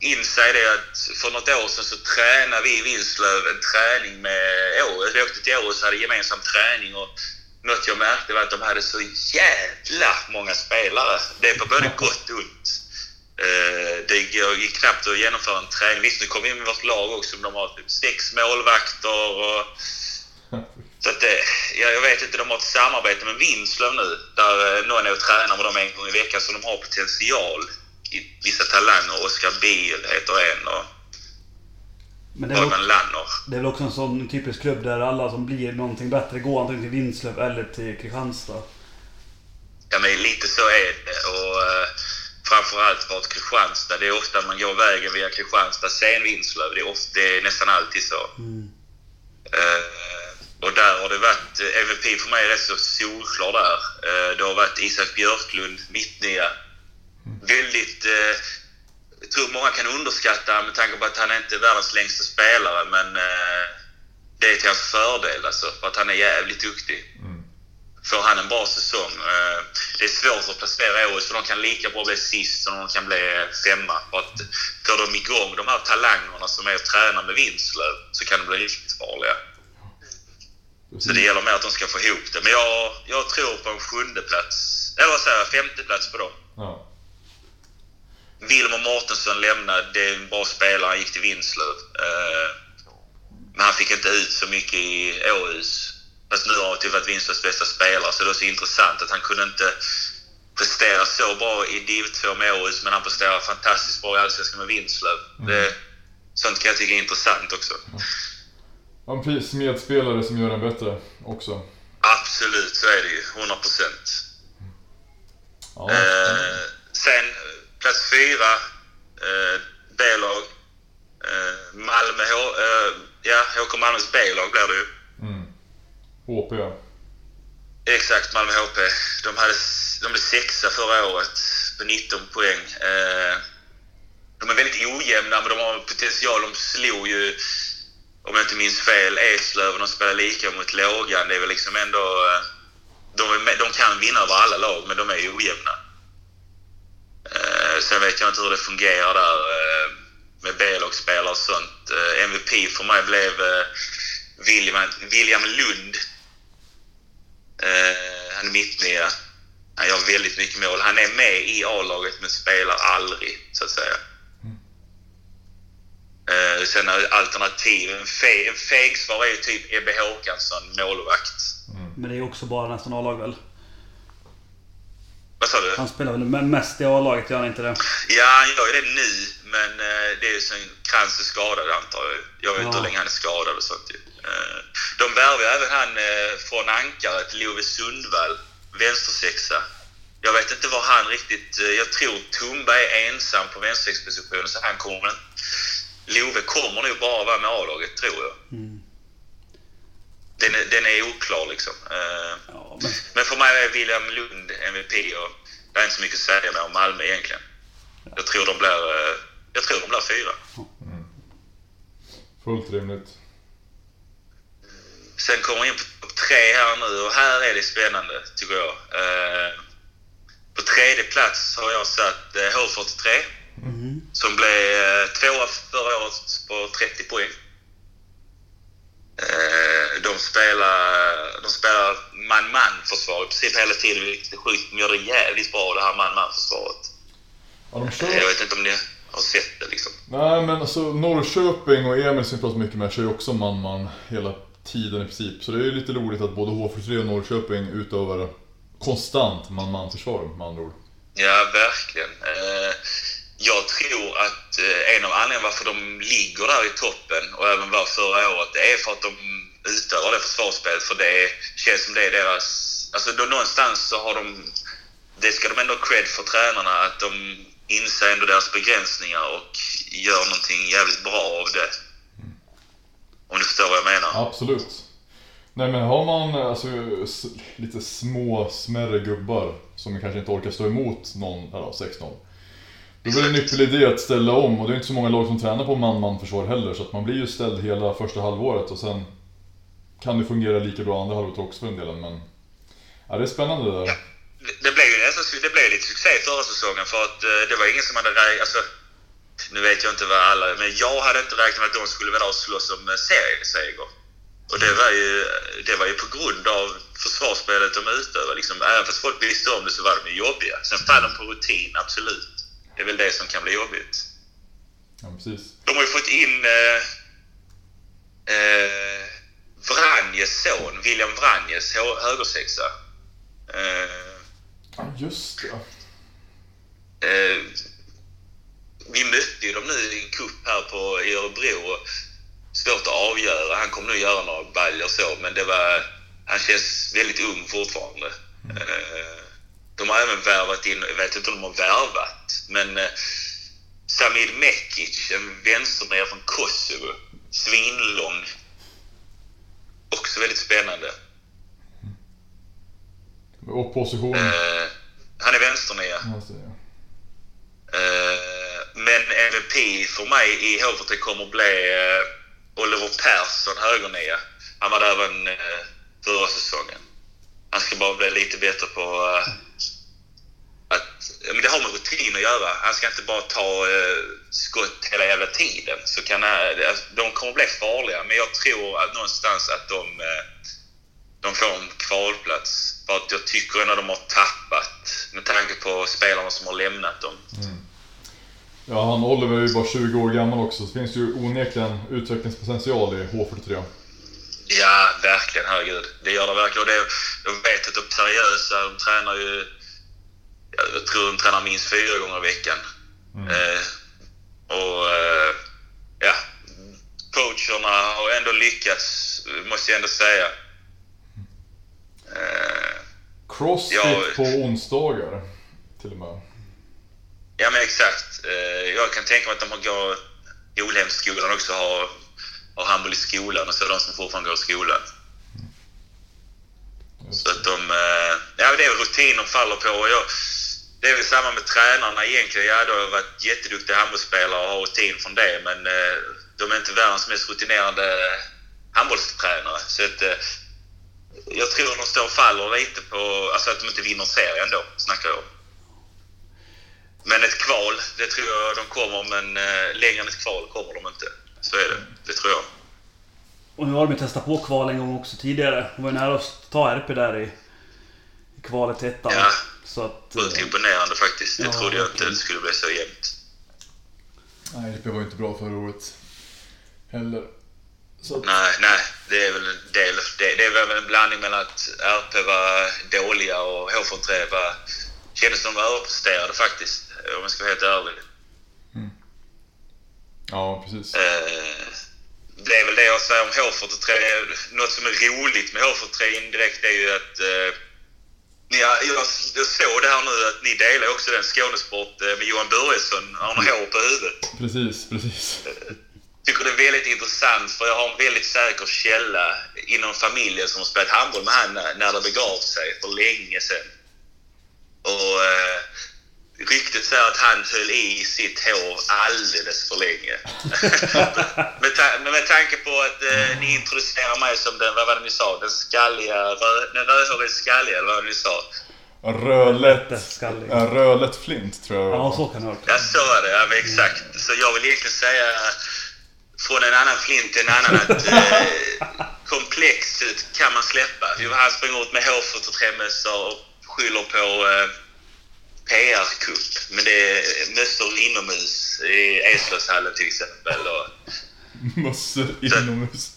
insight är att för något år sedan så tränade vi i Vinslöv en träning med Åhus. Vi åkte till Åhus och hade gemensam träning och något jag märkte var att de hade så jävla många spelare. Det är på både gott och ont. Eh, det gick knappt att genomföra en träning. Visst, nu kom in med vårt lag också, men de har typ sex målvakter och Så att det, ja, jag vet inte, de har ett samarbete med Vinslöv nu. Där eh, någon är och tränar med dem en gång i veckan. Så de har potential i vissa talanger. Oskar Biel heter en och Men det är, Lanner. det är väl också en sån typisk klubb där alla som blir någonting bättre går antingen till Vinslöv eller till Kristianstad. Ja, men lite så är det. Och eh, framförallt vart Kristianstad. Det är ofta man går vägen via Kristianstad, sen Vinslöv. Det är, ofta, det är nästan alltid så. Eh, och där har det varit... eh, MVP för mig är rätt så solklar där. Eh, det har varit Isak Björklund, mittnia. Väldigt... Jag tror många kan underskatta med tanke på att han är inte världens längsta spelare, men eh, det är till hans fördel alltså. För att han är jävligt duktig. Får han en bra säsong. Eh, det är svårt att placera OS för de kan lika bra bli sist som de kan bli femma. För att får de igång de här talangerna som är och tränar med Vinslöv så kan de bli riktigt farliga. Så det gäller mer att de ska få ihop det. Men jag, jag tror på en sjunde plats. Eller vad säger jag? Femte plats på dem. Ja. Wilmer Mårtensson lämnade. Det är en bra spelare. Han gick till Vinslöv. Eh, Men han fick inte ut så mycket i Åhus. Fast nu har han typ varit Vinslövs bästa spelare. Så det är så intressant att han kunde inte prestera så bra i Div 2 med Åhus. Men han presterar fantastiskt bra i Allsvenskan med Vinslöv. Det, sånt kan jag tycka är intressant också. Ja, precis. Medspelare som gör en bättre också. Absolut, så är det ju. 100 procent. Ja, Eh, sen plats fyra, eh, B-lag. Eh, Malmö, eh, ja, HK Malmös B-lag blir det ju. mm. HP. Exakt, Malmö HP. De, hade, de blev sexa förra året på 19 poäng. Eh, de är väldigt ojämna, men de har potential. De slog ju, om jag inte minns fel, Eslöv och de spelar lika mot Lågan. Det är väl liksom ändå... eh, De, är, de kan vinna över alla lag, men de är ojämna. Eh, sen vet jag inte hur det fungerar där eh, med B-lagsspelare och sånt. Eh, MVP för mig blev eh, William, William Lund. Eh, han är mittnia. Han gör väldigt mycket mål. Han är med i A-laget men spelar aldrig, så att säga. Mm. sen alternativ. En, fe, en fegsvar är ju typ Ebbe Håkansson, målvakt. Men det är också bara nästan A-lag väl? Vad sa du? Han spelar väl mest i A-laget, gör han inte det? Ja, han gör ju det nu, men eh, det är ju sen Krantz är skadad antar jag. Jag vet inte hur länge han är skadad och sånt ju. Eh, De värvar ju även han eh, från Ankaret, Love Sundvall, vänstersexa. Jag vet inte var han riktigt... Jag tror Tumba är ensam på vänstersexpositionen så han kommer. Love kommer nog bara vara med A-laget, tror jag. Den, är, den är oklar liksom. Eh, Ja, men men för mig är William Lund MVP och det är inte så mycket att säga mer om Malmö egentligen. Jag tror de blir, eh, jag tror de blir fyra. Fullt rimligt. Sen kommer vi in på topp tre här nu och här är det spännande tycker jag. Eh, på tredje plats har jag satt eh, H43 som blev tvåa förra året på 30 poäng. De spelar, de spelar man-man-försvar i princip hela tiden, vilket är sjukt. De gör det jävligt bra det här man-man-försvaret. Ja, kör... Jag vet inte om ni har sett det liksom. Nej men alltså Norrköping och Emil som vi pratar mycket med kör ju också man-man hela tiden i princip. Så det är ju lite roligt att både H43 och Norrköping utövar konstant man-man försvar med andra ord. Ja, verkligen. Eh, jag tror att eh, en av anledningarna varför de ligger där i toppen och även var förra året, det är för att de utövar det försvarsspelet. För det känns som det är deras... Alltså då någonstans så har de... Det ska de ändå cred för tränarna, att de inser ändå deras begränsningar och gör någonting jävligt bra av det. Om du förstår vad jag menar. Absolut. Nej men har man alltså, lite små, smärre gubbar som kanske inte orkar stå emot någon, eller 6-0. Då blir det en ypperlig idé att ställa om och det är inte så många lag som tränar på man-man försvar heller så att man blir ju ställd hela första halvåret och sen kan det fungera lika bra andra halvåret också för den delen men... Ja det är spännande det där. Det- Det blev ju nästan det blev lite succé förra säsongen för att eh, det var ingen som hade. Alltså, nu vet jag inte vad alla... Men jag hade inte räknat med att de skulle vara där och slåss om eh, serieseger. Och det var ju, det var ju på grund av försvarsspelet de utövade. Liksom, även fast folk visste om det så var de ju jobbiga. Sen faller de på rutin, absolut. Det är väl det som kan bli jobbigt. Ja, precis. De har ju fått in eh, eh, Vranjes son, William Vranjes, hö- högersexa. Eh, Ja, just det. Eh, vi mötte ju dem nu i en cup här på, i Örebro. Svårt att avgöra. Han kommer nog göra några baljor så, men det var... Han känns väldigt ung fortfarande. Eh, de har även värvat in, jag vet inte om de har värvat, men eh, Samir Mekic, en vänsternia från Kosovo. Svinlång. Också väldigt spännande. Och position. Eh, han är vänsternia. Eh, men MVP för mig i HVT kommer bli eh, Oliver Persson, högernia. Han var där även eh, förra säsongen. Han ska bara bli lite bättre på eh, att... Men det har med rutin att göra. Han ska inte bara ta eh, skott hela jävla tiden. Så kan alltså, de kommer bli farliga, men jag tror att någonstans att de, eh, de får en kvalplats. För att jag tycker ändå de har tappat med tanke på spelarna som har lämnat dem. ja, han Oliver är ju bara 20 år gammal också, så det finns ju onekligen utvecklingspotential i H43. Ja, verkligen. Herregud. Det gör det verkligen. Och det, jag vet att de seriösa. De tränar ju... Jag tror de tränar minst fyra gånger i veckan. Eh, och eh, ja, coacherna har ändå lyckats, måste jag ändå säga. Eh, Crossfit Ja. på onsdagar, till och med. ja, men exakt. Eh, jag kan tänka mig att de har går Golhemsskolan också har, har handboll i skolan och så de som fortfarande går i skolan. Så att de... eh, Ja, det är rutin de faller på. Och jag, det är väl samma med tränarna egentligen. Ja, de har varit jätteduktiga handbollsspelare och har rutin från det, men eh, de är inte världens mest rutinerade handbollstränare. Så att, eh, jag tror de står och faller lite på... Alltså att de inte vinner serien då, snackar jag om. Men ett kval, det tror jag de kommer, men eh, längre än ett kval kommer de inte. Så är det. Det tror jag. Och nu har de ju testat på kval en gång också tidigare. De var ju nära att ta RP där i, i kvalet till ettan. Ja. Så att... Sjukt eh, imponerande faktiskt. Det Ja, trodde jag inte det skulle bli så jämnt. Nej, RP var ju inte bra förra året. Heller. Så att, Nej, nej. Det är väl en del. Det, det är väl en blandning mellan att RP var dåliga och H43 var... Kändes som de var överpresterade faktiskt. Om jag ska vara helt ärlig. ja, precis. Eh, det är väl det jag säger om H43. Något som är roligt med H43 indirekt är ju att... Eh, ni, jag, jag såg det här nu att ni delar också den Skånesport eh, med Johan Börjesson. Han har hår på huvudet. Precis, precis. tycker det är väldigt intressant för jag har en väldigt säker källa inom familjen som har spelat handboll med han när det begav sig för länge sedan. Och eh, ryktet säger att han höll i sitt hår alldeles för länge. med, ta- men med tanke på att eh, ni introducerar mig som den, vad var det ni sa, den skalliga, rö, den rödhåriga skalliga, eller vad var det ni sa? Rödlätt, Skallig. rödlätt flint tror jag Ja, så kan det vara. Ja, så var det. Ja, men exakt. Så jag vill egentligen säga från en annan flint till en annan att eh, komplexet kan man släppa. Han springer ut med H43-mössor och skyller på eh, PR-kupp. Men det är mössor inomhus i Eslövshallen till exempel. Och, Mössor inomhus.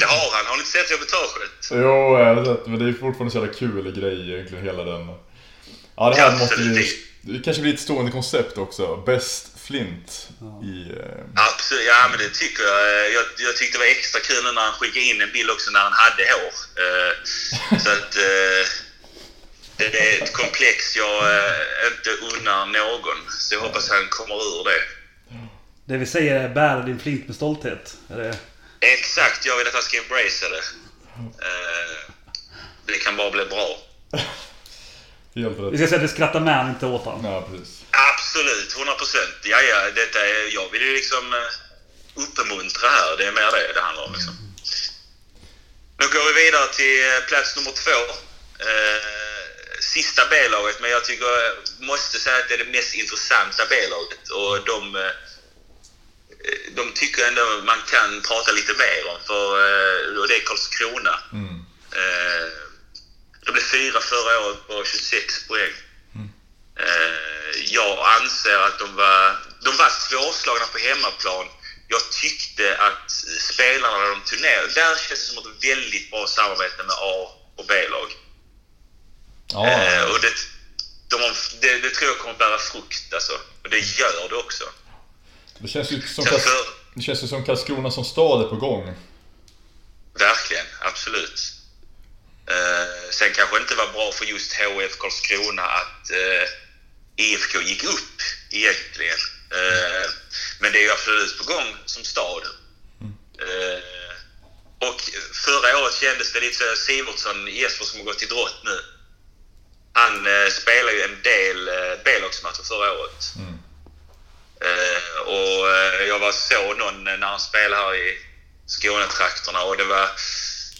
det har han. Har ni inte sett reportaget? Jo, jag har sett, men det är fortfarande så jävla kul grej egentligen, hela den. Ja, det här Ja, måste absolut. Det kanske blir ett stående koncept också. Bäst flint i... Eh, Absolut, ja men det tycker jag. jag. Jag tyckte det var extra kul när han skickade in en bild också när han hade hår. Eh, Så att eh, det är ett komplex jag eh, inte unnar någon. Så jag hoppas han kommer ur det. Det vi säger är bär din flint med stolthet. Är det... Exakt, jag vill att han ska embracea det. Eh, Det kan bara bli bra. helt Vi ska säga att vi skrattar med han, inte åt han. Ja, precis. Absolut, 100 procent. Ja, ja, detta är, jag vill ju liksom eh, uppmuntra här. Det är mer det det handlar om. Liksom. Nu går vi vidare till plats nummer två. Eh, sista B-laget, men jag tycker, jag måste säga att det är det mest intressanta B-laget. Och de, eh, de tycker ändå man kan prata lite mer om, för, eh, och det är Karlskrona. Mm. Eh, de blev fyra förra året på 26 poäng. Eh, jag anser att de var, de var svårslagna på hemmaplan. jag tyckte att spelarna de ner, där känns det som ett väldigt bra samarbete med A och B-lag. Ja, Eh, och det, de det, det tror jag kommer bära frukt alltså. Och det gör det också. det känns ju som, Kas- för, det känns ju som Karlskrona som stad är på gång. verkligen, absolut. Eh, sen kanske det inte var bra för just HF Karlskrona att eh, IFK gick upp egentligen. Eh, men det är ju absolut på gång som stad. Eh, och förra året kändes det lite så Sivertsson, Jesper som har gått till drott nu. Han eh, spelade ju en del eh, B-lagsmatcher förra året. Mm. Eh, och eh, jag var så någon när han spelade här i Skånetrakterna och det var...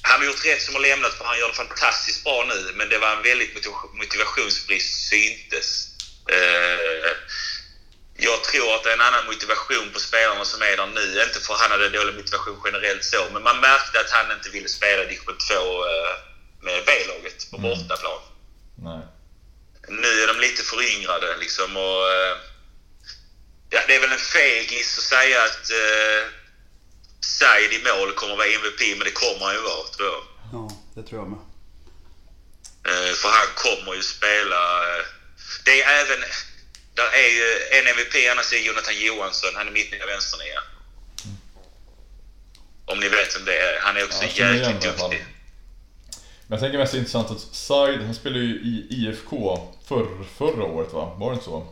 Han har gjort rätt som har lämnat för han gör det fantastiskt bra nu men det var en väldigt motiv- motivationsbrist syntes. Eh, jag tror att det är en annan motivation på spelarna som är där nu. Inte för att han hade dålig motivation generellt så, men man märkte att han inte ville spela division 2 eh, med B-laget på Mm. bortaplan. Nej. Nu är de lite föryngrade liksom och... eh, Ja, det är väl en fegis att säga att uh, Said i mål kommer vara MVP, men det kommer han ju vara, tror jag. Ja, det tror jag med. Eh, för han kommer ju spela... eh, det är även... Där är ju en MVP, annars är Jonathan Johansson. Han är mitt nya vänsternia. Om ni vet vem det är. Han är också Ja, jäkligt duktig. Men jag tänker mest intressant att Said, han spelade ju i IFK förr, förra året va? Var det inte så?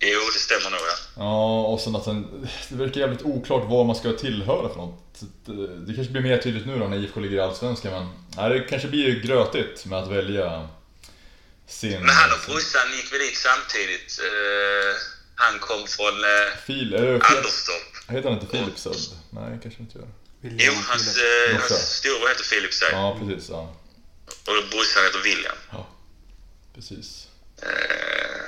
Jo, det stämmer nog ja. Ja, och sen att han, det verkar jävligt oklart vad man ska tillhöra för något. Det, det kanske blir mer tydligt nu då när IFK ligger i Allsvenskan men nej, det kanske blir grötigt med att välja sin... Men han och brorsan gick väl dit samtidigt. Eh, han kom från uh, Fil, är det, Fil, Anderstorp. heter han inte Filip Söd? Nej, kanske inte gör. Jo, hans, uh, hans storebror heter Filip Seid. Ja, precis. Ja, Och brorsan heter William. ja precis. Eh,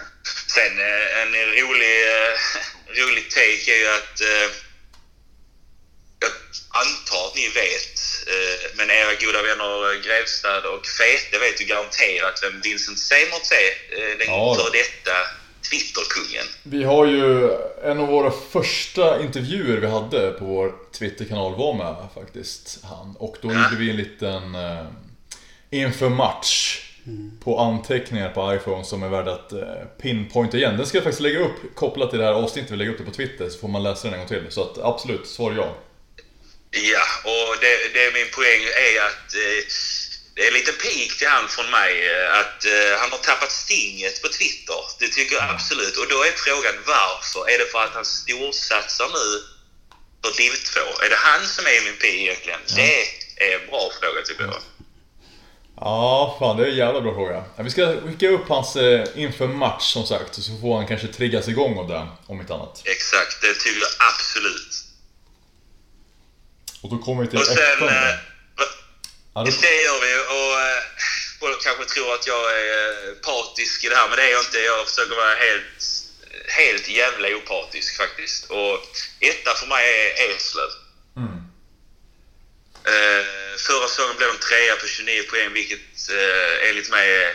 sen eh, en rolig, eh, rolig take är ju att eh, jag antar att ni vet, eh, men era goda vänner eh, Grevstad och Fete vet ju garanterat vem Vincent Semertz är. Den Ja. före detta Twitterkungen. Vi har ju en av våra första intervjuer vi hade på vår Twitterkanal var med faktiskt han. Och då Ja. gjorde vi en liten inför match på anteckningar på iPhone som är värd att eh, pinpointa igen. Den ska jag faktiskt lägga upp kopplat till det här avsnittet, vi lägger upp det på Twitter så får man läsa den en gång till. Så att absolut, svar ja. Ja, och det, det är min poäng är att eh, det är en liten pik till han från mig eh, att eh, han har tappat stinget på Twitter. Det tycker jag absolut. Och då är frågan varför? Är det för att han storsatsar nu för Div 2? Är det han som är MVP egentligen? Det är en bra fråga tycker jag. Ja, fan det är en jävla bra fråga. Vi ska skicka upp hans eh, inför match som sagt, så får han kanske triggas igång av det, om inte annat. Exakt, det tycker jag absolut. Och då kommer vi till Och sen... Eh, Ja, då- Det gör vi och eh, folk kanske tror att jag är eh, partisk i det här men det är jag inte. Jag försöker vara helt, helt jävla opartisk faktiskt. Och etta för mig är Eslöv. Mm. Eh, förra säsongen blev de trea på 29 poäng vilket eh, enligt mig är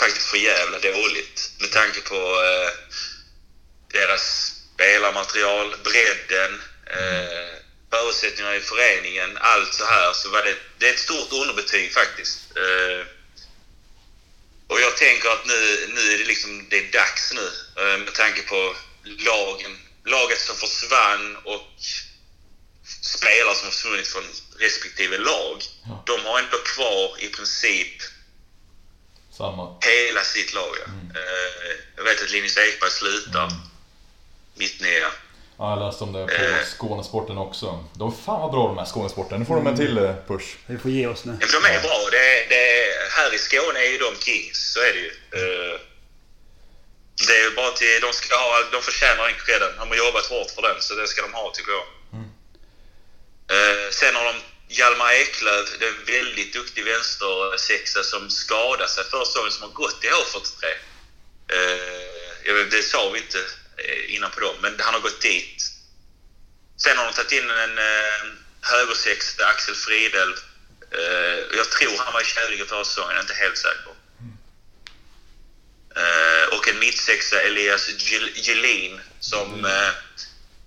faktiskt för jävla dåligt. Med tanke på eh, deras spelarmaterial, bredden, eh, förutsättningarna i föreningen, allt så här. Så var det, det är ett stort underbetyg faktiskt. Eh, och jag tänker att nu, nu är det liksom, det är dags nu eh, med tanke på lagen, laget som försvann och spelare som har försvunnit från respektive lag. Ja. De har ändå kvar i princip Samma. hela sitt lag. Ja. Eh, jag vet att Linus Ekberg slutar Mm. mitt nya. Ja, jag läste om det på Eh. Skånesporten också. De fan vad bra de här Skånesporten. Nu får de en till eh, push. Vi får ge oss nu. Ja, men de är bra. Det, det, här i Skåne är ju de kings, så är det ju. Eh, det är ju bara till, de, ska ha, de förtjänar den credden. De har jobbat hårt för den, så det ska de ha tycker jag. Mm. Eh, sen har de Hjalmar Eklöf, det är en väldigt duktig vänstersexa som skadade sig förra säsongen som har gått i H43. Eh, det sa vi inte eh, innan på dem, men han har gått dit. Sen har de tagit in en eh, högersexa, Axel Friedel. Eh, jag tror han var i Kävlinge förra säsongen, jag är inte helt säker. Eh, och en mittsexa, Elias Gel- Gelin, som eh,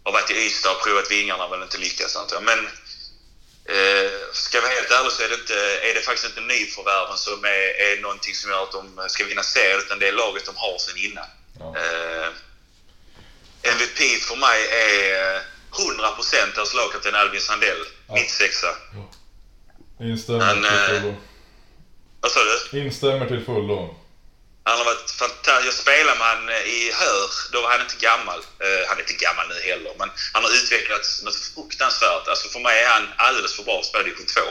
har varit i Ystad och provat vingarna väl inte lyckats antar jag. Men eh, ska jag vara helt ärlig så är det, inte, är det faktiskt inte nyförvärven som är, är någonting som gör att de ska vinna serien utan det är laget de har sen innan. Ja. Eh, MVP för mig är eh, 100% deras lagkapten Albin Sandell, Ja. mitt sexa. Instämmer Men, till eh, fullo. Vad sa du? Instämmer till fullo. Han har varit fantastisk. Jag spelade med han eh, i Hör. Då var han inte gammal. Eh, han är inte gammal nu heller, men han har utvecklats något fruktansvärt. Alltså för mig är han alldeles för bra för att spela i division 2.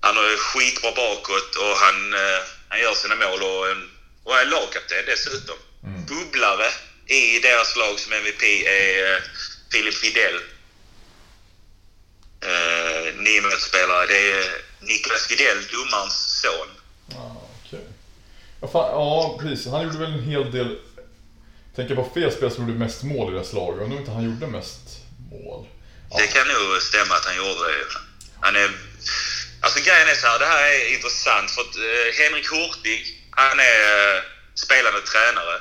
Han är skitbra bakåt och han, eh, han gör sina mål och, och är lagkapten dessutom. Mm. Bubblare i deras lag som MVP är eh, Filip Widell. Eh, Nyhetsspelare. Det är Niklas Widell, domarens son. Okej. Ja, fan, ja, precis. Han gjorde väl en hel del... Tänker på fel spel som gjorde mest mål i deras lag. Undrar inte han gjorde mest mål. Ja. Det kan nog stämma att han gjorde det. Han är... Alltså grejen är så här, det här är intressant för att eh, Henrik Hurtig, han är eh, spelande tränare.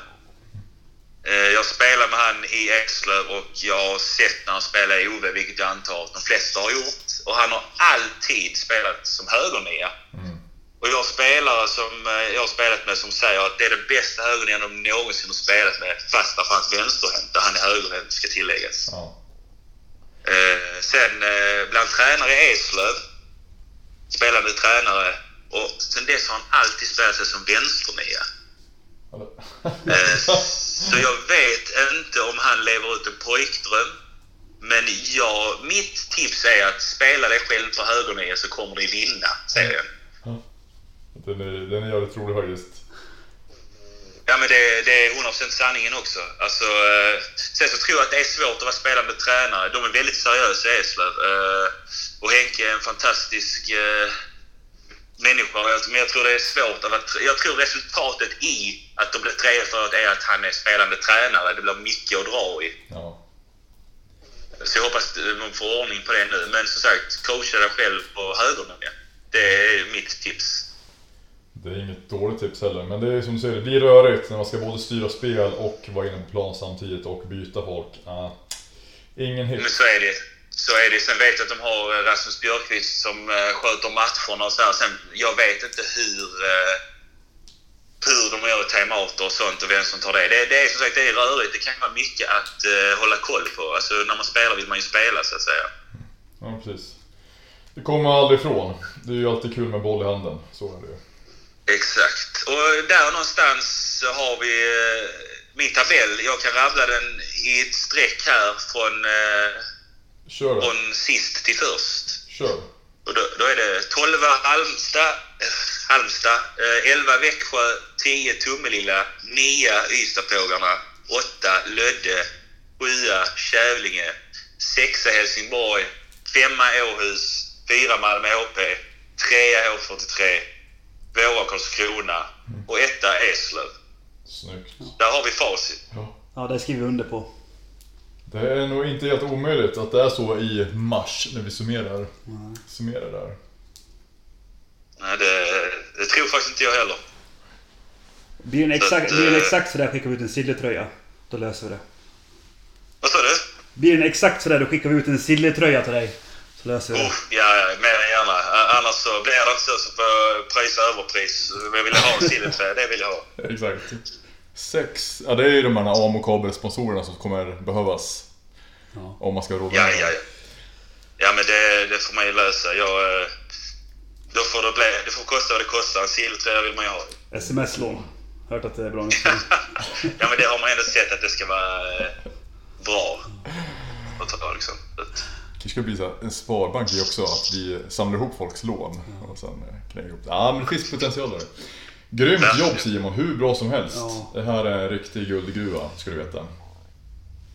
Eh, jag spelar med han i Eslöv och jag har sett när han spelar i OV, vilket jag antar att de flesta har gjort. Och han har alltid spelat som högernia. Mm. Och jag har spelare som eh, jag har spelat med som säger att det är den bästa högernian de någonsin har spelat med, fast för hans vänsterhänt, där han är högerhänt ska tilläggas. Ja. Eh, sen eh, bland tränare i Eslöv, spelande tränare, och sen dess har han alltid spelat sig som vänsternia. Eh, så jag vet inte om han lever ut en pojkdröm. Men jag, mitt tips är att spela dig själv på högernia så kommer du vinna serien. Den är, den är jävligt rolig faktiskt. Ja, men det, det är 100% sanningen också. Alltså, eh, sen så tror jag att det är svårt att vara spelande tränare. De är väldigt seriösa i Eslöv. Eh, och Henke är en fantastisk eh, människa. Men jag tror det är svårt att. Jag tror resultatet i att de blir trea för att är att han är spelande tränare. Det blir mycket att dra i. Ja. Så jag hoppas att de får ordning på det nu. Men som sagt, coacha dig själv på högernian. Det är mitt tips. Det är inget dåligt tips heller, men det är som du säger, det blir rörigt när man ska både styra spel och vara inne på plan samtidigt och byta folk. Ah, ingen hit. Men så är det. Så är det. Sen vet jag att de har eh, Rasmus Björkqvist som eh, sköter matcherna och så här. Sen, jag vet inte hur, eh, hur de gör timeouter och sånt och vem som tar det. det. Det är som sagt det är rörigt. Det kan vara mycket att eh, hålla koll på. Alltså när man spelar vill man ju spela så att säga. Ja, precis. Det kommer man aldrig ifrån. Det är ju alltid kul med boll i handen. Så är det ju. Exakt. Och där någonstans har vi eh, min tabell. Jag kan rabbla den i ett streck här från, eh, Kör då. från sist till först. Kör. Och då, då är det 12 Halmstad, eh, Halmstad eh, 11 Växjö, 10 Tummelilla, 9 Ystadpågarna, 8 Lödde, 7 Kävlinge, 6 Helsingborg, 5 Åhus, 4 Malmö HP, 3 H43, 2 Karlskrona och 1 Eslöv. Snyggt. Där har vi facit. Ja. Ja, det skriver vi under på. Det är nog inte helt omöjligt att det är så i mars när vi summerar, summerar där. Nej, det, det tror faktiskt inte jag heller. Blir den Så exakt, att, blir den eh, exakt sådär skickar vi ut en sillertröja. Då löser vi det. Vad sa du? Blir den exakt sådär då skickar vi ut en sillertröja till dig. Så löser vi det. Oh, ja, ja, mer än gärna. Annars så blir det inte så så får jag pröjsa överpris. Jag vill ha en silverträ, det vill jag ha. Exakt. Sex, ja det är ju de här Amo kabelsponsorerna som kommer behövas. Ja. Om man ska råda Ja, ja, ja. Ja, men det, det får man ju lösa. Jag, eh, då får det, bli, det får kosta vad det kostar. En silvertröja vill man ju ha. Sms-lån. Hört att det är bra. Ja, men det har man ändå sett att det ska vara eh, bra. Att ta, liksom. Det ska bli så här, en sparbank i också, att vi samlar ihop folks lån och sen eh, knäcker ihop det. Ja men det finns potential där. Grymt jobb Simon, hur bra som helst. Ja. Det här är en riktig guldgruva, ska du veta.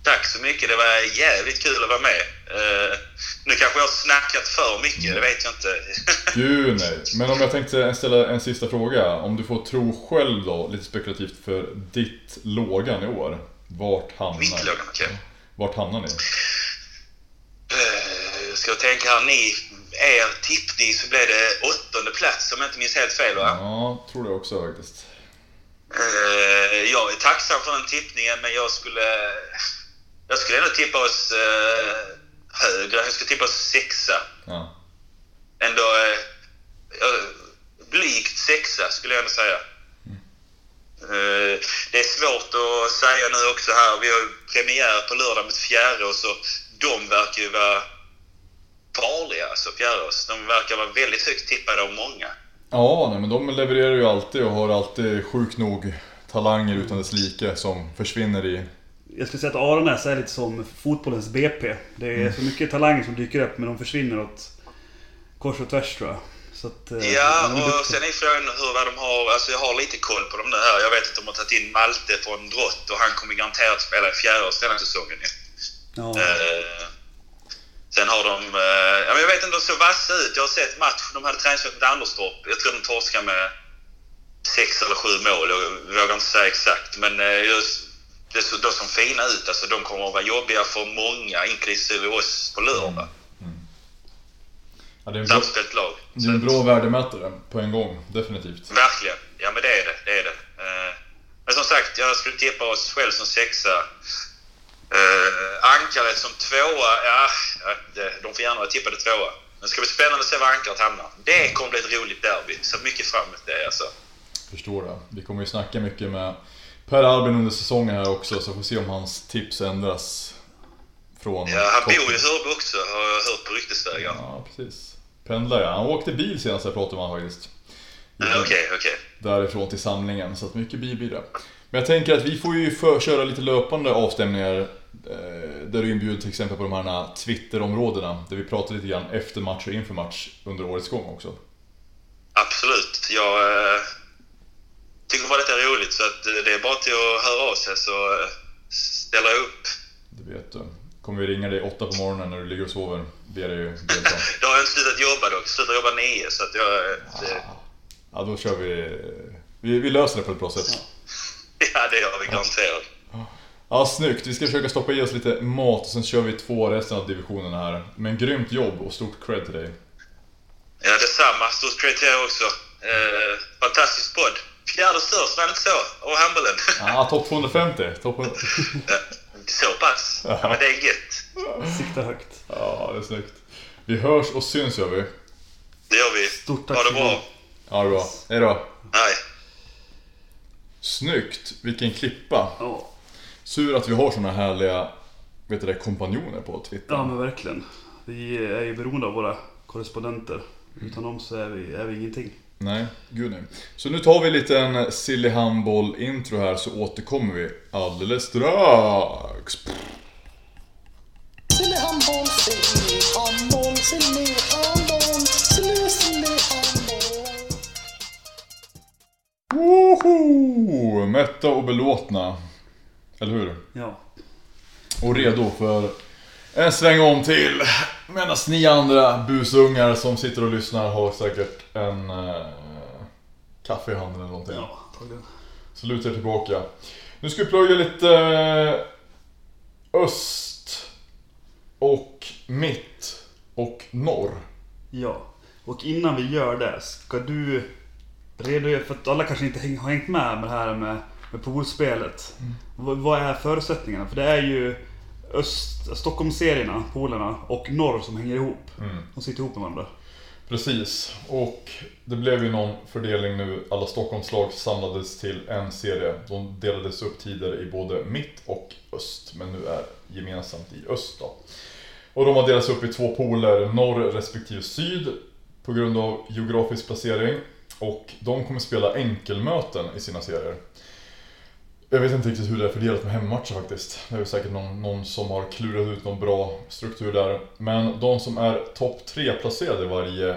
Tack så mycket. Det var jävligt kul att vara med. Eh, nu kanske jag har snackat för mycket, det vet jag inte. Gud nej. Men om jag tänkte ställa en sista fråga. Om du får tro själv då, lite spekulativt, för ditt lågan i år. Vart hamnar Mitt lågan, okej. Vart hamnar ni? Ska jag tänka här, ni, er tippning så blev det åttonde plats om jag inte minns helt fel va? Ja, tror det också faktiskt. Eh, jag är tacksam för den tippningen men jag skulle... Jag skulle ändå tippa oss eh, högre. Jag skulle tippa oss sexa. Ja. Ändå eh, blygt sexa skulle jag ändå säga. Det är svårt att säga nu också här. Vi har ju premiär på lördag med Fjärås och de verkar ju vara farliga, alltså Fjärås. De verkar vara väldigt högt tippade av många. Ja, nej, men de levererar ju alltid och har alltid sjukt nog talanger utan dess like som försvinner i... Jag skulle säga att Aranäs är lite som fotbollens BP. Det är så mycket talanger som dyker upp men de försvinner åt kors och tvärs tror jag. Så att, eh, Ja, och sen är frågan hur vad de har... Alltså jag har lite koll på dem nu här. Jag vet att de har tagit in Malte från Drott och han kommer garanterat spela i Fjärås den här säsongen. Ja. Eh, sen har de... Eh, ja, men jag vet inte, de såg vassa ut. Jag har sett match. De hade träningsmatch mot Anderstorp. Jag tror de torskade med sex eller sju mål. Jag vågar inte säga exakt. Men eh, just, det såg de som fina ut. Alltså, de kommer att vara jobbiga för många, inklusive oss på lördag. Ja, det är en bra, Samspelt lag. det är en bra värdemätare på en gång, definitivt. Verkligen. Ja, men det är det. det, är det. Eh, Men som sagt, jag skulle tippa oss själv som sexa. Uh, Ankaret som tvåa, ja, de får gärna vara tippade tvåa. Men det ska bli spännande att se var Ankaret hamnar. Det kommer bli ett roligt derby. Så mycket fram emot det alltså. Förstår det. Vi kommer ju snacka mycket med Per Albin under säsongen här också, så får se om hans tips ändras. Från Ja, han toppen. bor i Hörby också, har jag hört på ryktesvägar. Ja, precis. Pendlar ja. Han åkte bil senast jag pratade med honom faktiskt. Okej, okej. Därifrån till samlingen, så att mycket bil blir det. Men jag tänker att vi får ju för, köra lite löpande avstämningar eh, där du inbjuder till exempel på de här Twitter-områdena där vi pratar lite grann efter match och inför match under årets gång också. Absolut. Jag eh, tycker bara detta är roligt så att det är bara till att höra av sig så eh, ställer jag upp. Det vet du. Kommer vi ringa dig åtta på morgonen när du ligger och sover, ber dig ju delta. Då har jag inte slutat jobba dock. Slutat jobba nio så att jag... eh, Det, Ja, då kör vi... Vi, vi löser det på ett bra sätt. ja, det gör vi garanterat. Ja, snyggt. Vi ska försöka stoppa i oss lite mat och sen kör vi två resten av divisionen här. Men grymt jobb och stort cred till dig. Ja, detsamma. Stort cred till er också. Eh, fantastisk podd. Fjärde störst, var det inte så? Av handbollen. Ja, topp 250. Topp... så pass? Ja, men det är gött. Sikta högt. Ja, det är snyggt. Vi hörs och syns gör vi. Det gör vi. Stort tack Ha det bra. Ja, det bra. Hejdå. Hej. Snyggt. Vilken klippa. Ja. Sur att vi har såna härliga vet du det, kompanjoner på Twitter. ja, men verkligen. Vi är ju beroende av våra korrespondenter. Utan dem så är vi, är vi ingenting. Nej, gud nej. Så nu tar vi lite en silly handboll intro här så återkommer vi alldeles strax. Silly handboll, silly handboll, silly handboll, silly, silly Woho! Mätta och belåtna. Eller hur? Ja. Och redo för en sväng om till. Medan ni andra busungar som sitter och lyssnar har säkert en eh, kaffe i handen eller någonting. Ja, antagligen. Så luta er tillbaka. Nu ska vi plöja lite eh, öst och mitt och norr. Ja. Och innan vi gör det, ska du redogöra, för att alla kanske inte har hängt med med det här med, med poolspelet. Vad, vad är förutsättningarna? För det är ju öst, Stockholmsserierna, poolerna, och norr som hänger ihop. De sitter ihop med varandra. Precis, och det blev ju någon fördelning nu. Alla Stockholmslag samlades till en serie. De delades upp tidigare i både mitt och öst, men nu är gemensamt i öst då. Och de har delats upp i två poler, norr respektive syd, på grund av geografisk placering. Och de kommer spela enkelmöten i sina serier. Jag vet inte riktigt hur det är fördelat med hemmamatcher faktiskt. Det är väl säkert någon, någon som har klurat ut någon bra struktur där. Men de som är topp tre placerade i varje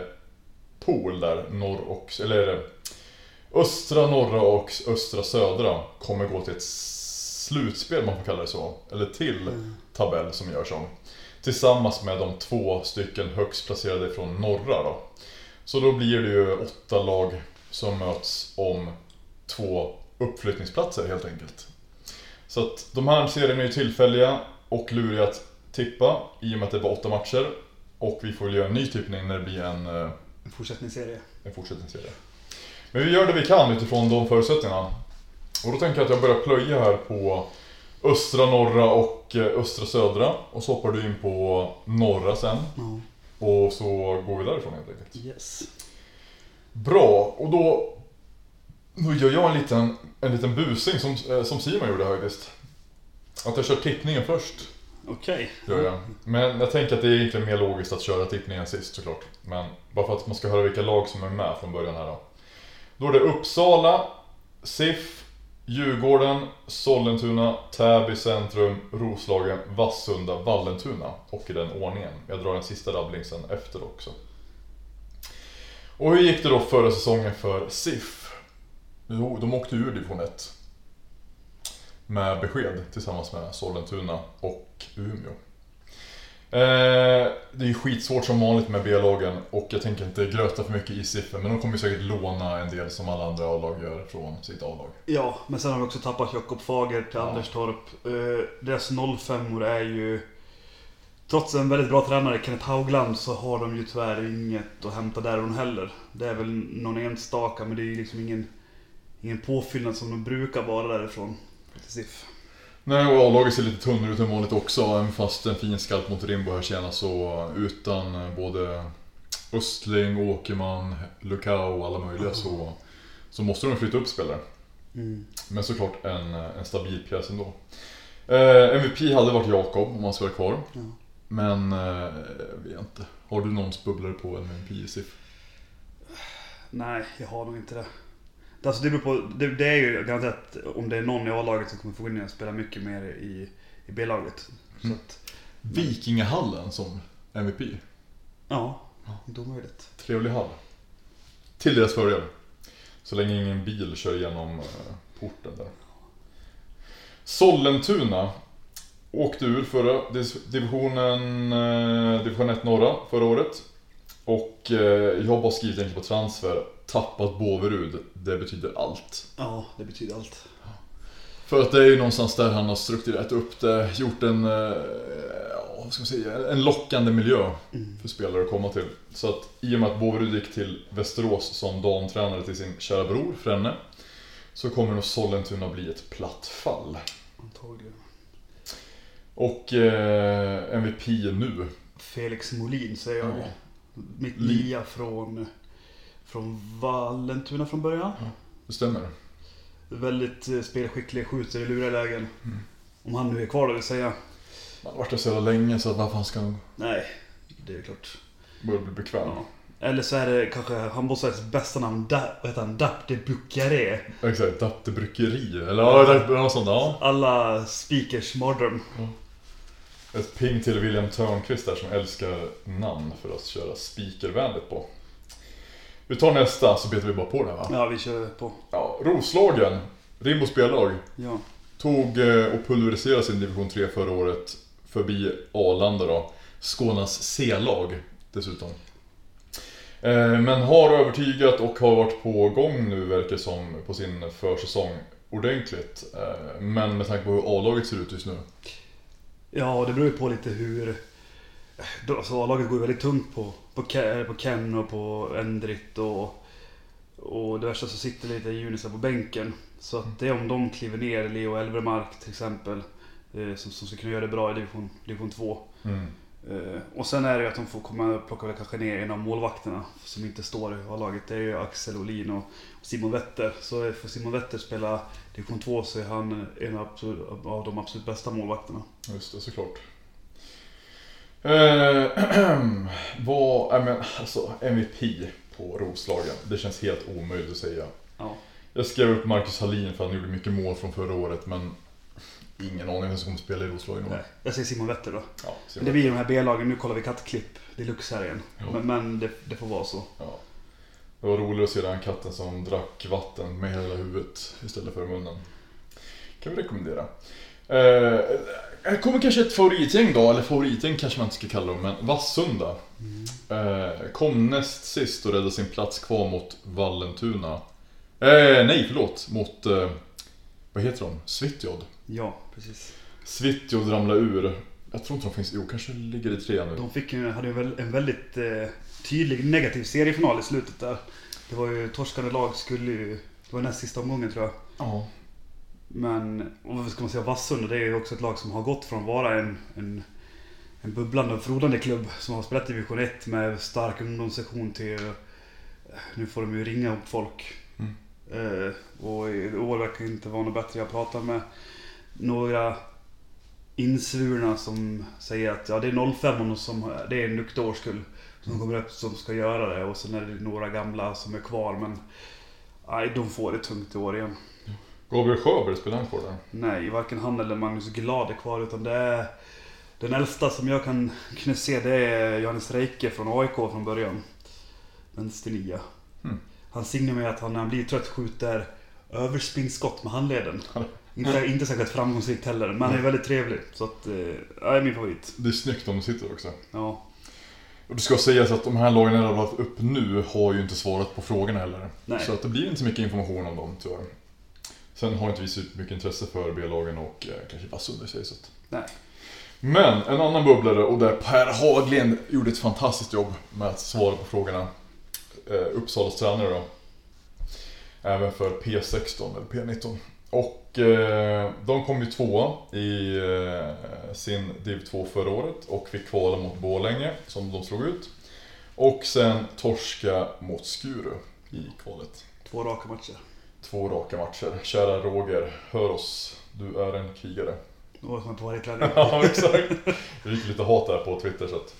pool där, norr och... Eller östra, norra och östra, södra kommer gå till ett slutspel, man får kalla det så. Eller till tabell som görs om. Tillsammans med de två stycken högst placerade från norra då. Så då blir det ju åtta lag som möts om två uppflyttningsplatser helt enkelt. Så att de här serierna är ju tillfälliga och luriga att tippa i och med att det bara åtta matcher. Och vi får väl göra en ny tippning när det blir en, eh, En fortsättningsserie. en fortsättningsserie. Men vi gör det vi kan utifrån de förutsättningarna. Och då tänker jag att jag börjar plöja här på östra, norra och eh, östra, södra. Och så hoppar du in på norra sen. Ja. Och så går vi därifrån helt enkelt. Yes. Bra, och då, då gör jag en liten, en liten busing som, eh, som Simon gjorde faktiskt. Att jag kör tippningen först, Okej. gör jag. Men jag tänker att det är egentligen mer logiskt att köra tippningen sist såklart. Men bara för att man ska höra vilka lag som är med från början här då. Då är det Uppsala, SIF, Djurgården, Sollentuna, Täby centrum, Roslagen, Vassunda, Vallentuna. Och i den ordningen. Jag drar en sista rabbling sen efter också. Och hur gick det då förra säsongen för SIF? Jo, de åkte ur division 1. Med besked tillsammans med Sollentuna och Umeå. Eh, det är ju skitsvårt som vanligt med B-lagen och jag tänker inte gröta för mycket i siffror men de kommer ju säkert låna en del som alla andra A-lag gör från sitt A-lag. Ja, men sen har vi också tappat Jakob Fager till Ja. Anderstorp. Uh, deras 05 är ju... Trots en väldigt bra tränare, Kenneth Haugland, så har de ju tyvärr inget att hämta därifrån heller. Det är väl någon enstaka, men det är ju liksom ingen, ingen påfyllnad som de brukar vara därifrån. Till SIF. Nej, och A-laget ser lite tunnare ut än vanligt också, även fast en fin skalp mot Rimbo här senast så utan eh, både Östling, Åkerman, Lukau och alla möjliga så, så måste de flytta upp spelare. Mm. Men såklart en, en stabil pjäs ändå. Eh, MVP hade varit Jakob om han ska vara kvar. Ja. Men, eh, jag vet inte. Har du någon bubblare på MVP i SIF? Nej, jag har nog inte det. Det, alltså det, beror på, det, det är ju garanterat om det är någon i A-laget som kommer få gå in och spela mycket mer i, i B-laget. Mm. att, Vikingahallen som MVP. ja, inte omöjligt. Trevlig hall. Till deras fördel. Så länge ingen bil kör igenom eh, porten där. Sollentuna åkte ur förra divisionen, eh, division 1 norra förra året. Och eh, jag har bara skrivit egentligen på transfer, tappat Båverud, det betyder allt. Ja, det betyder allt. För att det är ju någonstans där han har strukturerat upp det, gjort en, eh, vad ska man säga, en lockande miljö för spelare att komma till. Så att i och med att Båverud gick till Västerås som damtränare till sin kära bror Frenne så kommer nog Sollentuna bli ett platt fall. Antagligen. Och eh, MVP nu. Felix Molin säger jag. Ja. Mitt Li- lia från, från Vallentuna från början. Det stämmer. Väldigt eh, spelskicklig, skjuter i luriga lägen. Mm. Om han nu är kvar då vill säga. Man har varit där så jävla länge så varför han ska Nej, det är klart. börja bli bekväm. Ja. Eller så är det kanske handbollssveriges bästa namn, da, vad heter han? Dap de Bucare. Exakt, Datte Bryggeri. Eller ja, något sånt. Ja. Alla speakers mardröm. Ett ping till William Törnqvist där som älskar namn för att köra speakervänligt på. Vi tar nästa så betar vi bara på det här va? Ja, vi kör på. Ja, Roslagen, Rimbo spellag, Ja. tog eh, och pulveriserade sin division 3 förra året förbi Arlanda då. Skånes C-lag dessutom. Eh, Men har övertygat och har varit på gång nu verkar som på sin försäsong ordentligt. Eh, Men med tanke på hur A-laget ser ut just nu. Ja, det beror ju på lite hur... Alltså A-laget går ju väldigt tungt på, på, på Ken och på Endrit och... Och det värsta så sitter lite junisar på bänken. Så att det är om de kliver ner, Leo Elvermark till exempel. eh, Som, som ska kunna göra det bra i division, division 2. Mm. Eh, Och sen är det ju att de får komma och plocka kanske ner en av målvakterna som inte står i A-laget. Det är ju Axel Olin och Simon Wetter. Så får Simon Wetter spela division 2 så är han en av, de absolut bästa målvakterna. Just det, såklart. Eh, vad, nej men alltså MVP på Roslagen. Det känns helt omöjligt att säga. Ja. Jag skrev upp Marcus Hallin för han gjorde mycket mål från förra året men ingen aning vem som kommer spela i Roslagen. Nej, jag säger Simon Wetter då. Ja, ser Men det blir de här B-lagen, nu kollar vi kattklipp deluxe här igen. Ja. Men, men det, det får vara så. ja. Det var roligt att se den katten som drack vatten med hela huvudet istället för munnen. Kan vi rekommendera. Eh, här kommer kanske ett favoritgäng då, eller favoritgäng kanske man inte ska kalla dem, men Vassunda. Eh, kom näst sist och räddade sin plats kvar mot Vallentuna. Eh, nej, förlåt. Mot, eh, vad heter de? Svitjod. Ja, precis. Svitjod ramlade ur. Jag tror inte de finns, jo kanske ligger i trean nu. De fick ju, hade ju en väldigt eh, tydlig negativ seriefinal i slutet där. Det var ju torskande lag skulle ju... Det var näst sista omgången tror jag. Ja. Men, och vad ska man säga, Vassunda det är ju också ett lag som har gått från att vara en, en, en bubblande och frodande klubb som har spelat i division 1 med stark ungdomssektion till eh, nu får de ju ringa upp folk. Mm. Eh, och i år verkar inte vara något bättre. Jag pratar med några insvurna som säger att ja, det är 05 som det är en nykter årskull som kommer upp som ska göra det och sen är det några gamla som är kvar men nej, de får det tungt i år igen. Gabriel Sjöberg spelar han kvar där? Nej, varken han eller Magnus Glad är kvar utan det är den äldsta som jag kan kunna se det är Johannes Reike från AIK från början. Vänsternia. Mm. Han signar med att han när han blir trött skjuter överspinnskott med handleden. Inte, inte särskilt framgångsrikt heller, men han är väldigt trevlig. Så att, eh, ja, är min favorit. Det är snyggt om de sitter också. Ja, Och det ska sägas att de här lagen jag radat upp nu har ju inte svarat på frågorna heller. Nej. Så att det blir inte så mycket information om dem tyvärr. Sen har inte vi så mycket intresse för B-lagen och eh, kanske Vassunda i sig. Så att. nej. Men en annan bubblare och där Per Haglund gjorde ett fantastiskt jobb med att svara på frågorna. Eh, Uppsalas tränare då. Även för P16 eller P19. Och eh, de kom ju tvåa i eh, sin Div 2 förra året och fick kvala mot Borlänge som de slog ut. Och sen torska mot Skuru i kvalet. Två raka matcher. Två raka matcher. Kära Roger, hör oss. Du är en krigare. Var som varje träning. Ja, exakt. Det gick lite hat där på Twitter så att.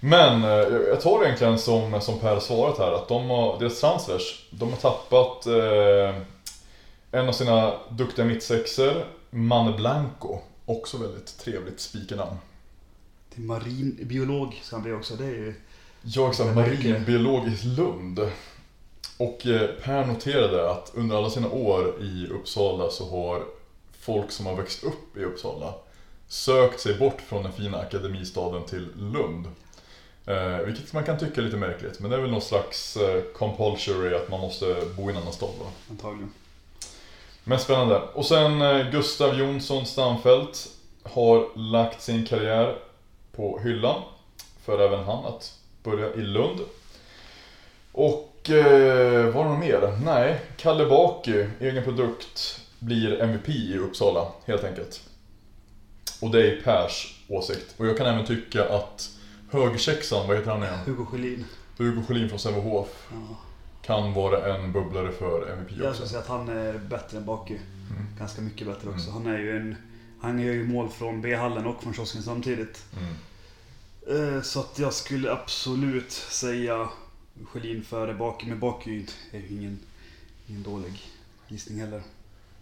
Men eh, jag tar det egentligen som, som Per svarat här att de har, deras transfers, de har tappat eh, en av sina duktiga mittsexer, Manne Blanco. Också väldigt trevligt spikarnamn. Till marinbiolog ska han bli också. Det är ju... Jag är marinbiolog i Lund. Och eh, Per noterade att under alla sina år i Uppsala så har folk som har växt upp i Uppsala sökt sig bort från den fina akademistaden till Lund. Eh, vilket man kan tycka är lite märkligt, men det är väl någon slags eh, compulsory att man måste bo i en annan stad va? Antagligen. Men spännande. Och sen eh, Gustav Jonsson Stamfelt har lagt sin karriär på hyllan. För även han att börja i Lund. Och eh, var det något mer? Nej, Kalle Baki, egen produkt, blir MVP i Uppsala helt enkelt. Och det är Pers åsikt. Och jag kan även tycka att högersexan, vad heter han igen? Hugo Sjölin. Hugo Sjölin från Sävehof Ja. kan vara en bubblare för MVP Jag också. skulle säga att han är bättre än Baku. Mm. Ganska mycket bättre också. Han är ju en... Han gör ju mål från B-hallen och från kiosken samtidigt. Mm. Eh, Så att jag skulle absolut säga Sjölin före Baku. Men Baku är ju inte- är ju ingen, ingen dålig gissning heller.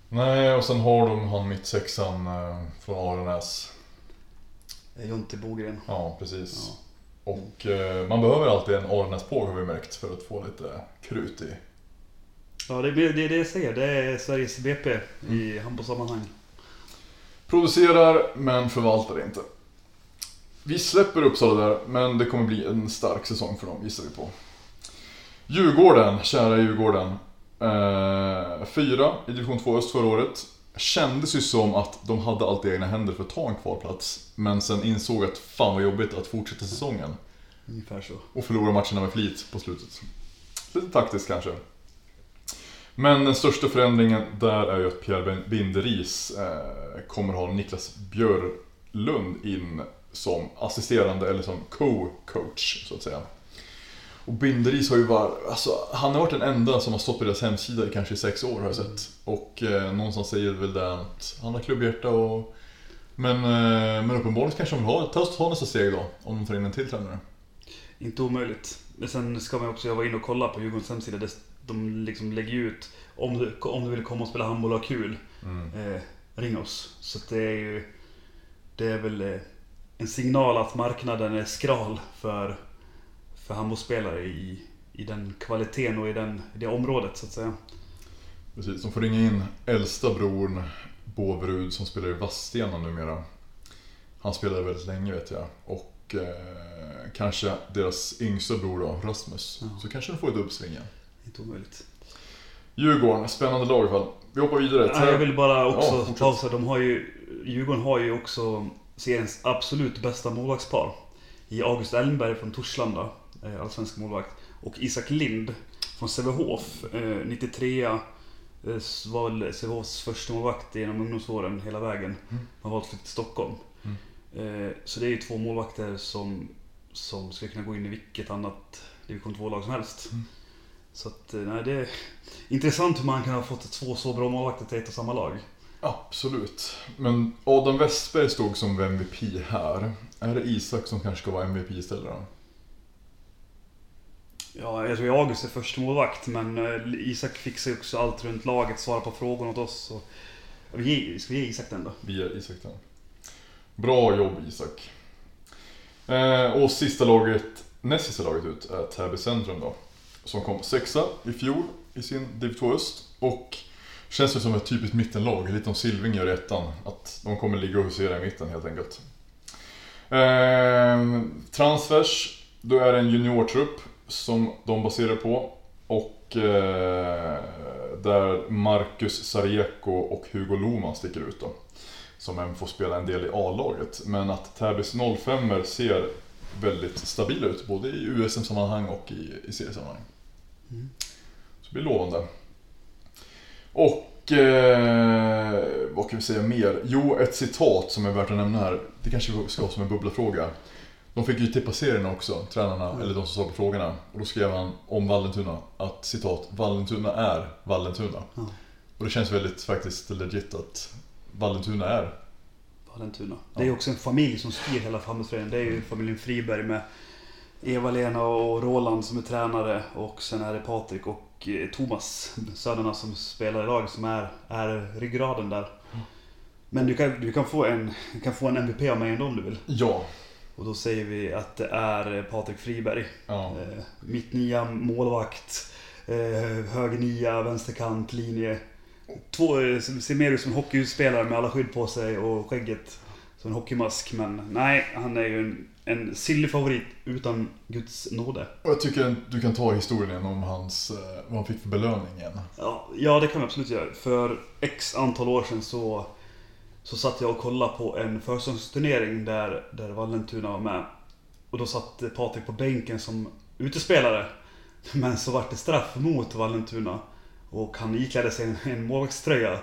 Nej, och sen har de han mittsexan eh, från Arenäs. Eh, Jonte Bogren. Ja, precis. Ja. Och eh, man behöver alltid en Arenäspåg har vi märkt för att få lite krut i. Ja, det är det, det jag säger. Det är Sveriges BP i handbollssammanhang. Producerar, men förvaltar inte. Vi släpper Uppsala där, men det kommer bli en stark säsong för dem, gissar vi på. Djurgården, kära Djurgården. Eh, fyra i division 2 Öst förra året. Kändes ju som att de hade allt i egna händer för att ta en kvalplats. Men sen insåg att fan vad jobbigt att fortsätta säsongen. Ungefär så. Och förlora matcherna med flit på slutet. Lite taktiskt kanske. Men den största förändringen där är ju att Pierre Binderis eh, kommer ha Niklas Björlund in som assisterande eller som co-coach så att säga. Och Binderis har ju varit, alltså han har varit den enda som har stått på deras hemsida i kanske sex år har jag sett. Och eh, någonstans säger väl det att han har klubbhjärta och men, eh, men uppenbarligen kanske de vill ha, ta, ta nästa steg då, om de tar in en till tränare. Inte omöjligt. Men sen ska man också, jag var inne och kollade på Djurgårdens hemsida. där De liksom lägger ut om du, om du vill komma och spela handboll och ha kul. Eh, ring oss. Så det är ju... Det är väl eh, en signal att marknaden är skral för, för handbollsspelare i, i den kvaliteten och i den, det området så att säga. Precis, de får ringa in äldsta brodern Båverud som spelar i Vadstena numera. Han spelade väldigt länge vet jag. Och eh, kanske deras yngsta bror då, Rasmus. Ja. Så kanske de får ett uppsving igen. Inte omöjligt. Djurgården, spännande lag i alla fall. Vi hoppar vidare. Nej, jag vill bara också Ja, pausa. De har ju, Djurgården har ju också seriens absolut bästa målvaktspar. I August Elmberg från Torslanda, allsvensk målvakt. Och Isak Lind från Sävehof, eh, 93 Eh, s- Var Sävehofs första målvakt genom ungdomsåren hela vägen. Mm. Han var till Stockholm. Eh, Så det är ju två målvakter som, som ska kunna gå in i vilket annat division 2-lag som helst. Mm. Så att, eh, nej, det är intressant hur man kan ha fått två så bra målvakter till ett och samma lag. Absolut. Men Adam Westberg stod som MVP här. Är det Isak som kanske ska vara MVP istället då? Ja, jag tror August är först målvakt men eh, Isak fixar ju också allt runt laget, svarar på frågor åt oss. Och, vi ger, ska vi ge Isak den då? Vi ger Isak den. Bra jobb Isak. Eh, och sista laget, näst sista laget ut är Täby Centrum då. Som kom sexa i fjol i sin Div 2 Öst. Och känns det som ett typiskt mittenlag, lite som Silving gör i ettan. Att de kommer ligga och husera i mitten helt enkelt. Eh, transfers, då är det en juniortrupp som de baserar på. Och eh, där Marcus Sarieko och Hugo Lohman sticker ut då. Som även får spela en del i A-laget. Men att Täbys 05 ser väldigt stabila ut, både i USM-sammanhang och i, i seriesammanhang. Så det blir lovande. Och eh, vad kan vi säga mer? Jo, ett citat som är värt att nämna här. Det kanske ska ha som en bubblafråga. De fick ju tippa serierna också, tränarna, eller de som svarade på frågorna. Och då skrev han om Vallentuna att citat, Vallentuna är Vallentuna. Ja. Och det känns väldigt faktiskt legit att Vallentuna är. Vallentuna. Det är också en familj som styr hela handbollsföreningen. Det är ju familjen Friberg med Eva-Lena och Roland som är tränare och sen är det Patrik och eh, Thomas, sönerna som spelar i laget som är, är ryggraden där. Men du kan, du kan, få en, du kan få en MVP av mig ändå om du vill. Ja. Och då säger vi att det är Patrik Friberg. ja. Eh, mitt nia, målvakt, eh, höger nia, vänsterkant, linje. Två, eh, ser mer ut som en hockeyspelare med alla skydd på sig och skägget som en hockeymask. Men nej, han är ju en, en sillig favorit utan Guds nåde. Och jag tycker du kan ta historien om hans, eh, vad han fick för belöning igen. Ja, ja, det kan vi absolut göra. För x antal år sedan så, så satt jag och kollade på en försäsongsturnering där, där Vallentuna var med. Och då satt Patrik på bänken som utespelare. Men så vart det straff mot Vallentuna. Och han iklädde sig en, en målvaktströja.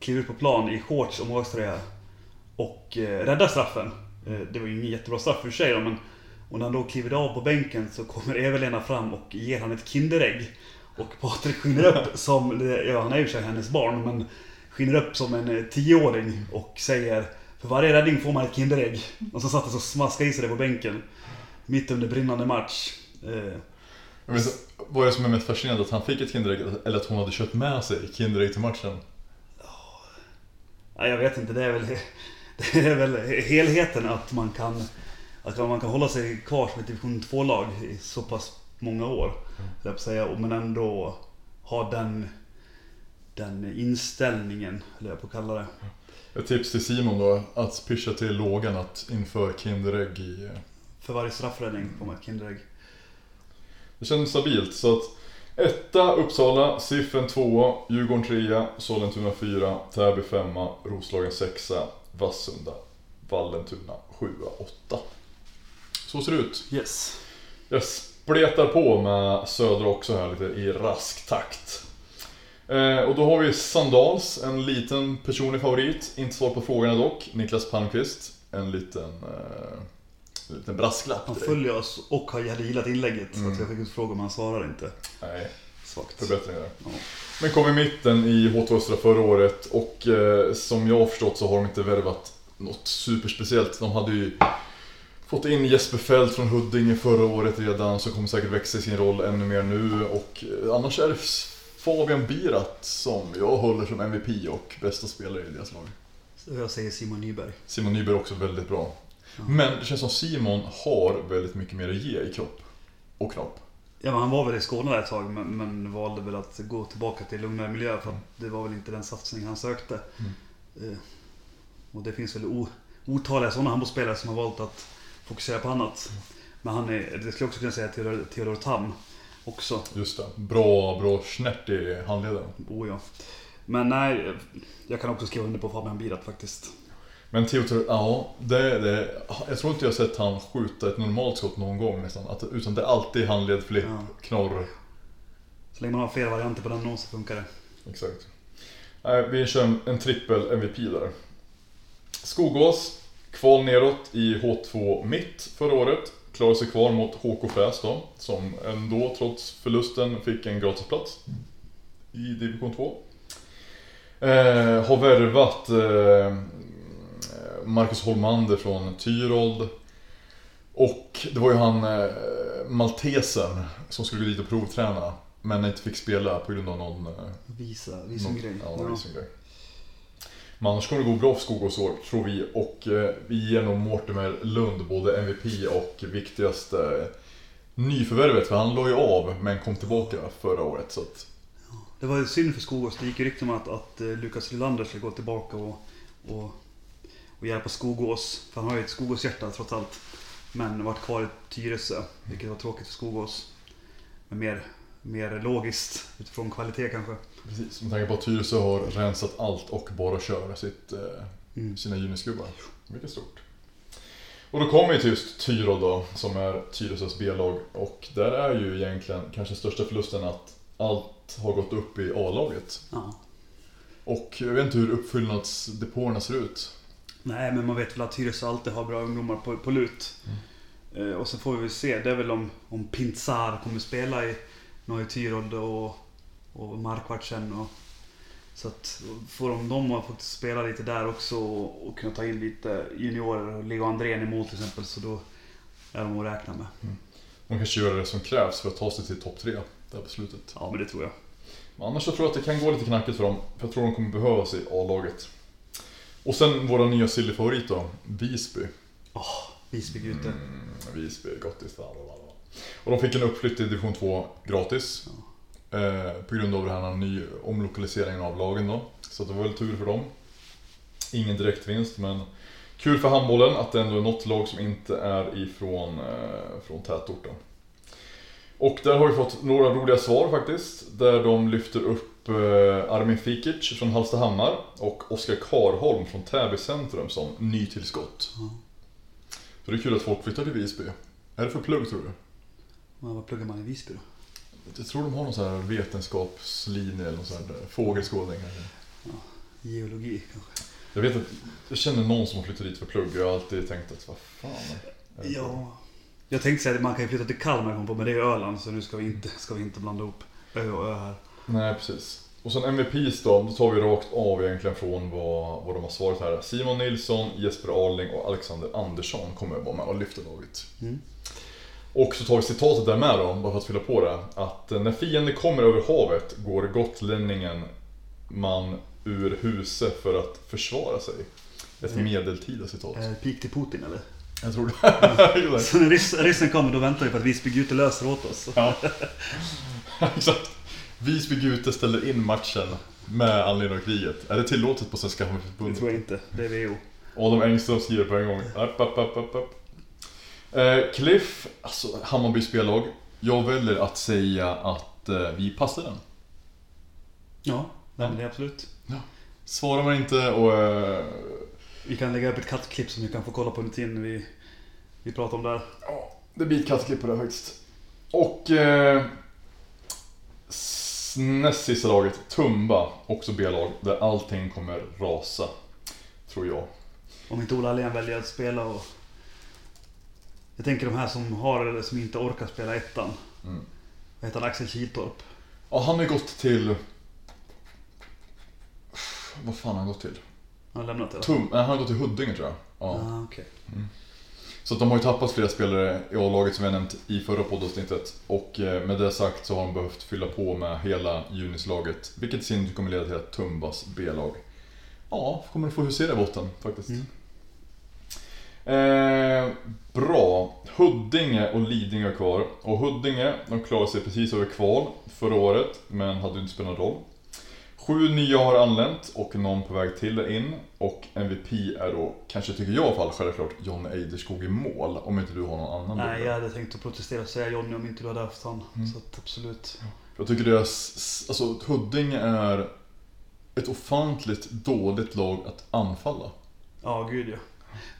Klev ut på plan i shorts och målvaktströja. Och eh, räddade straffen. Eh, det var ju ingen jättebra straff för sig då, men... Och när han då kliver av på bänken så kommer Eva-Lena fram och ger han ett Kinderägg. Och Patrik skiner upp som, ja han är ju i och för sig hennes barn, men skiner upp som en eh, tioåring och säger För varje räddning får man ett Kinderägg. Och så satt han och smaskade i sig det på bänken. Mitt under brinnande match. Eh, vad är det som är mest fascinerande? Att han fick ett Kinderägg eller att hon hade köpt med sig Kinderägg till matchen? Ja, jag vet inte, det är väl, det är väl helheten att man kan att man kan hålla sig kvar som ett division 2-lag i så pass många år. att säga, men ändå ha den, den inställningen, eller jag på att kalla det. Ett tips till Simon då, att pitcha till lågan att inför Kinderägg i... eh, För varje straffräddning får man ett Kinderägg. Det känns stabilt så att etta Uppsala, Siffren tvåa, Djurgården trea, Sollentuna fyra, Täby femma, Roslagen sexa, Vassunda, Vallentuna sjua, åtta. Så ser det ut. Yes. Jag spretar på med Södra också här lite i rask takt. Eh, och då har vi Sandals, en liten personlig favorit. Inte svar på frågorna dock. Niklas Palmqvist, en liten, eh, en liten brasklapp. Han följer oss och har gillat inlägget. Så att jag fick ut frågor men han svarar inte. Nej, Svagt. förbättringar. Ja. Men kom i mitten i H2 Östra förra året och eh, som jag har förstått så har de inte värvat något superspeciellt. De hade ju fått in Jesper Fält från Huddinge förra året redan så kommer säkert växa i sin roll ännu mer nu och eh, annars är det Fabian Birat som jag håller som MVP och bästa spelare i deras lag. Så jag säger Simon Nyberg. Simon Nyberg är också väldigt bra. Men det känns som Simon har väldigt mycket mer att ge i kropp och knopp. Ja, men han var väl i Skåne där ett tag men, men valde väl att gå tillbaka till lugnare miljö för att det var väl inte den satsning han sökte. Eh, och det finns väl o, otaliga sådana handbollsspelare som har valt att fokusera på annat. Men han är, det skulle jag också kunna säga Theodor Tam också. Just det. Bra, bra snärt i handleden. Oh ja. Men nej, jag kan också skriva under på Fabian Birat faktiskt. Men Theodor, ja, det, det, jag tror inte jag sett han skjuta ett normalt skott någon gång nästan. Att, utan det är alltid handled, flipp, Ja. knorr. Så länge man har flera varianter på den nå så funkar det. Exakt. Nej, vi kör en, en trippel MVP där. Skogås, kval neråt i H2 mitt förra året. Klarade sig kvar mot HK Fräs då, som ändå trots förlusten fick en gratisplats i division 2. Eh, har värvat eh, Marcus Holmander från Tyrold. Och det var ju han eh, maltesen som skulle gå dit och provträna. Men inte fick spela på grund av någon... Eh, Visa, visa en grej. Ja, visumgrej. Men annars kommer det gå bra för Skogås tror vi. Och eh, vi ger nog Mortimer Lund både MVP och viktigaste eh, nyförvärvet. För han la ju av, men kom tillbaka förra året. Så att, Det var ju synd för Skogås. Det gick ju rykten om att, att eh, Lukas Rylander skulle gå tillbaka och, och, och hjälpa Skogås. För han har ju ett Skogås-hjärta trots allt. Men varit kvar i Tyresö, vilket var tråkigt för Skogås. Men mer, mer logiskt utifrån kvalitet kanske precis, med tanke på att Tyresö har rensat allt och bara kör sitt, eh, Mm. sina juniorskubbar. Mycket stort. Och då kommer vi till just Tyrol då, som är Tyresös B-lag. Och där är ju egentligen kanske största förlusten att allt har gått upp i A-laget. Ja. Och jag vet inte hur uppfyllnadsdepåerna ser ut. Nej, men man vet väl att Tyresö alltid har bra ungdomar på, på lut. Eh, och så får vi se. Det är väl om, om Pintzar kommer spela i Norge Tyrold och, och Markvartsen. Och, så att får de dem att faktiskt spela lite där också och, och kunna ta in lite juniorer och Leo Andrén i mål till exempel. Så då är de att räkna med. De kanske gör det som krävs för att ta sig till topp tre där på slutet. Ja, men det tror jag. Men annars så tror jag att det kan gå lite knackigt för dem. För jag tror de kommer behövas i A-laget. Och sen våra nya silly-favorit då, Visby. Visby Gute. Mm, Visby, gottis. Och de fick en uppflytt till division 2 gratis. Eh, på grund av den här ny omlokaliseringen av lagen då. Så det var väl tur för dem. Ingen direktvinst men kul för handbollen att det ändå är något lag som inte är ifrån eh, från tätorten. Och där har vi fått några roliga svar faktiskt. Där de lyfter upp eh, Armin Fikic från Hallstahammar och Oskar Karholm från Täby centrum som nytillskott. Så det är kul att folk flyttar till Visby. Är det för plugg tror du? Ja, vad pluggar man i Visby då? Jag tror de har någon sån här vetenskapslinje eller någon sån här fågelskådning kanske. Geologi kanske? Jag vet att jag känner någon som har flyttat dit för plugg och jag har alltid tänkt att vad fan. Ja. Jag tänkte säga att man kan ju flytta till Kalmar kom på, men det är Öland så nu ska vi inte, ska vi inte blanda ihop ö och ö här. Nej precis. Och sen MVPs då, då tar vi rakt av egentligen från vad, vad de har svarat här. Simon Nilsson, Jesper Arling och Alexander Andersson kommer vara med och lyfta laget. Mm. Och så tar vi citatet där med då, bara för att fylla på det. Att eh, när fienden kommer över havet går gotlänningen man ur huset för att försvara sig. Ett Mm. medeltida citat. Eh, Pik till Putin eller? Jag tror det. Så när ryss, ryssen kommer då väntar vi på att Visby Gute löser åt oss. Ja. Exakt. Visby Gute ställer in matchen med anledning av kriget. Är det tillåtet på Svenska Det Handbollsförbundet? tror jag inte. Det är VO. Adam Engström skriver på en gång. Upp, upp, upp, upp, upp. Eh, Cliff, alltså Hammarby spellag. Jag väljer att säga att eh, vi passar den. Ja, nej, men det är absolut. Svarar man inte och... Eh, Vi kan lägga upp ett kattklipp som vi kan få kolla på under tiden vi, vi pratar om där. ja, det blir ett kattklipp på det faktiskt. Och... Eh, s- näst sista laget, Tumba, också B-lag, där allting kommer rasa. Tror jag. Om inte Ola Allén väljer att spela och... Jag tänker de här som har eller som inte orkar spela ettan. Mm. Vad heter han? Axel Kiltorp. Ja, han har ju gått till... Vad fan har han gått till? Han har lämnat det? Tum, nej, han har gått till Huddinge tror jag. Ja. Ah, okej. Så att de har ju tappat flera spelare i A-laget som jag nämnt i förra poddavsnittet. Och eh, med det sagt så har de behövt fylla på med hela junislaget. Vilket i sin tur kommer leda till att Tumbas B-lag, ja, kommer att få husera i botten faktiskt. Mm. Eh, bra. Huddinge och Lidingö kvar. Och Huddinge, de klarade sig precis över kval förra året, men hade inte spelat någon roll. Sju nya har anlänt och någon på väg till är in. Och MVP är då, kanske tycker jag i alla fall, självklart John Eiderskog i mål. Om inte du har någon annan Nej, jag hade tänkt att protestera och säga Johnny om inte du hade haft han. Mm. Så att absolut. Jag tycker deras, alltså Huddinge är ett ofantligt dåligt lag att anfalla. Ja, gud ja.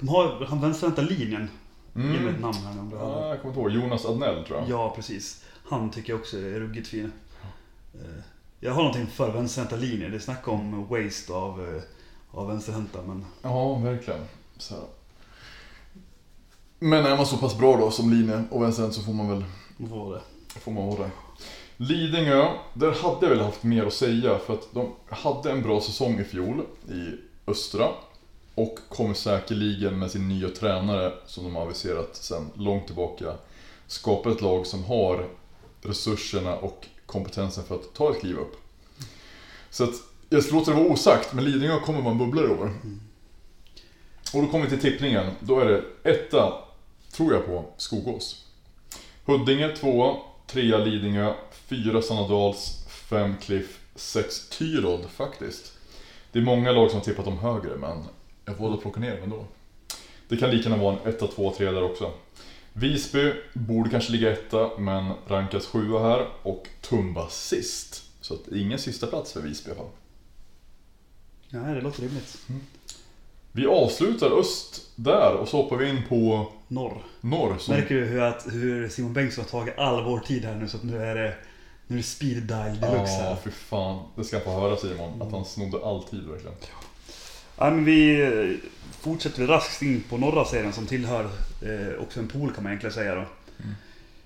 De har han vänsterhänta linjen. Ge mig ett Mm. namn här nu om du har Ja, jag kommer inte ihåg, Jonas Adnell tror jag. Ja, precis. Han tycker jag också är ruggigt fin. Eh, jag har någonting för vänsterhänta linjer. Det är snack om waste av, eh, av vänsterhänta men... Ja, verkligen. Så. Men är man så pass bra då som linje och vänsterhänt så får man väl Man får det. får man vara det. Lidingö, där hade jag väl haft mer att säga för att de hade en bra säsong i fjol i Östra. Och kommer säkerligen med sin nya tränare som de har aviserat sedan långt tillbaka skapa ett lag som har resurserna och kompetensen för att ta ett kliv upp. Så att jag låter det vara osagt, men Lidingö kommer vara en bubblare i år. Och då kommer vi till tippningen. Då är det etta, tror jag på, Skogås. Huddinge tvåa, trea Lidingö, fyra Sannadals, fem Cliff, sex Tyrod faktiskt. Det är många lag som har tippat dem högre, men jag valde att plocka ner dem ändå. Det kan lika gärna vara en etta, två, tre där också. Visby borde kanske ligga etta, men rankas sjua här och Tumba sist. Så att ingen sista plats för Visby i alla fall. Nej, det låter rimligt. Vi avslutar öst där och så hoppar vi in på Norr. norr. Som... Märker du hur, att, hur Simon Bengtsson har tagit all vår tid här nu så att nu är det, nu är det speed dial deluxe Ja, här. för fan. Det ska jag få höra Simon, att han snodde all tid verkligen. Ja, men vi eh, fortsätter raskt in på norra serien som tillhör eh, också en pool kan man egentligen säga då.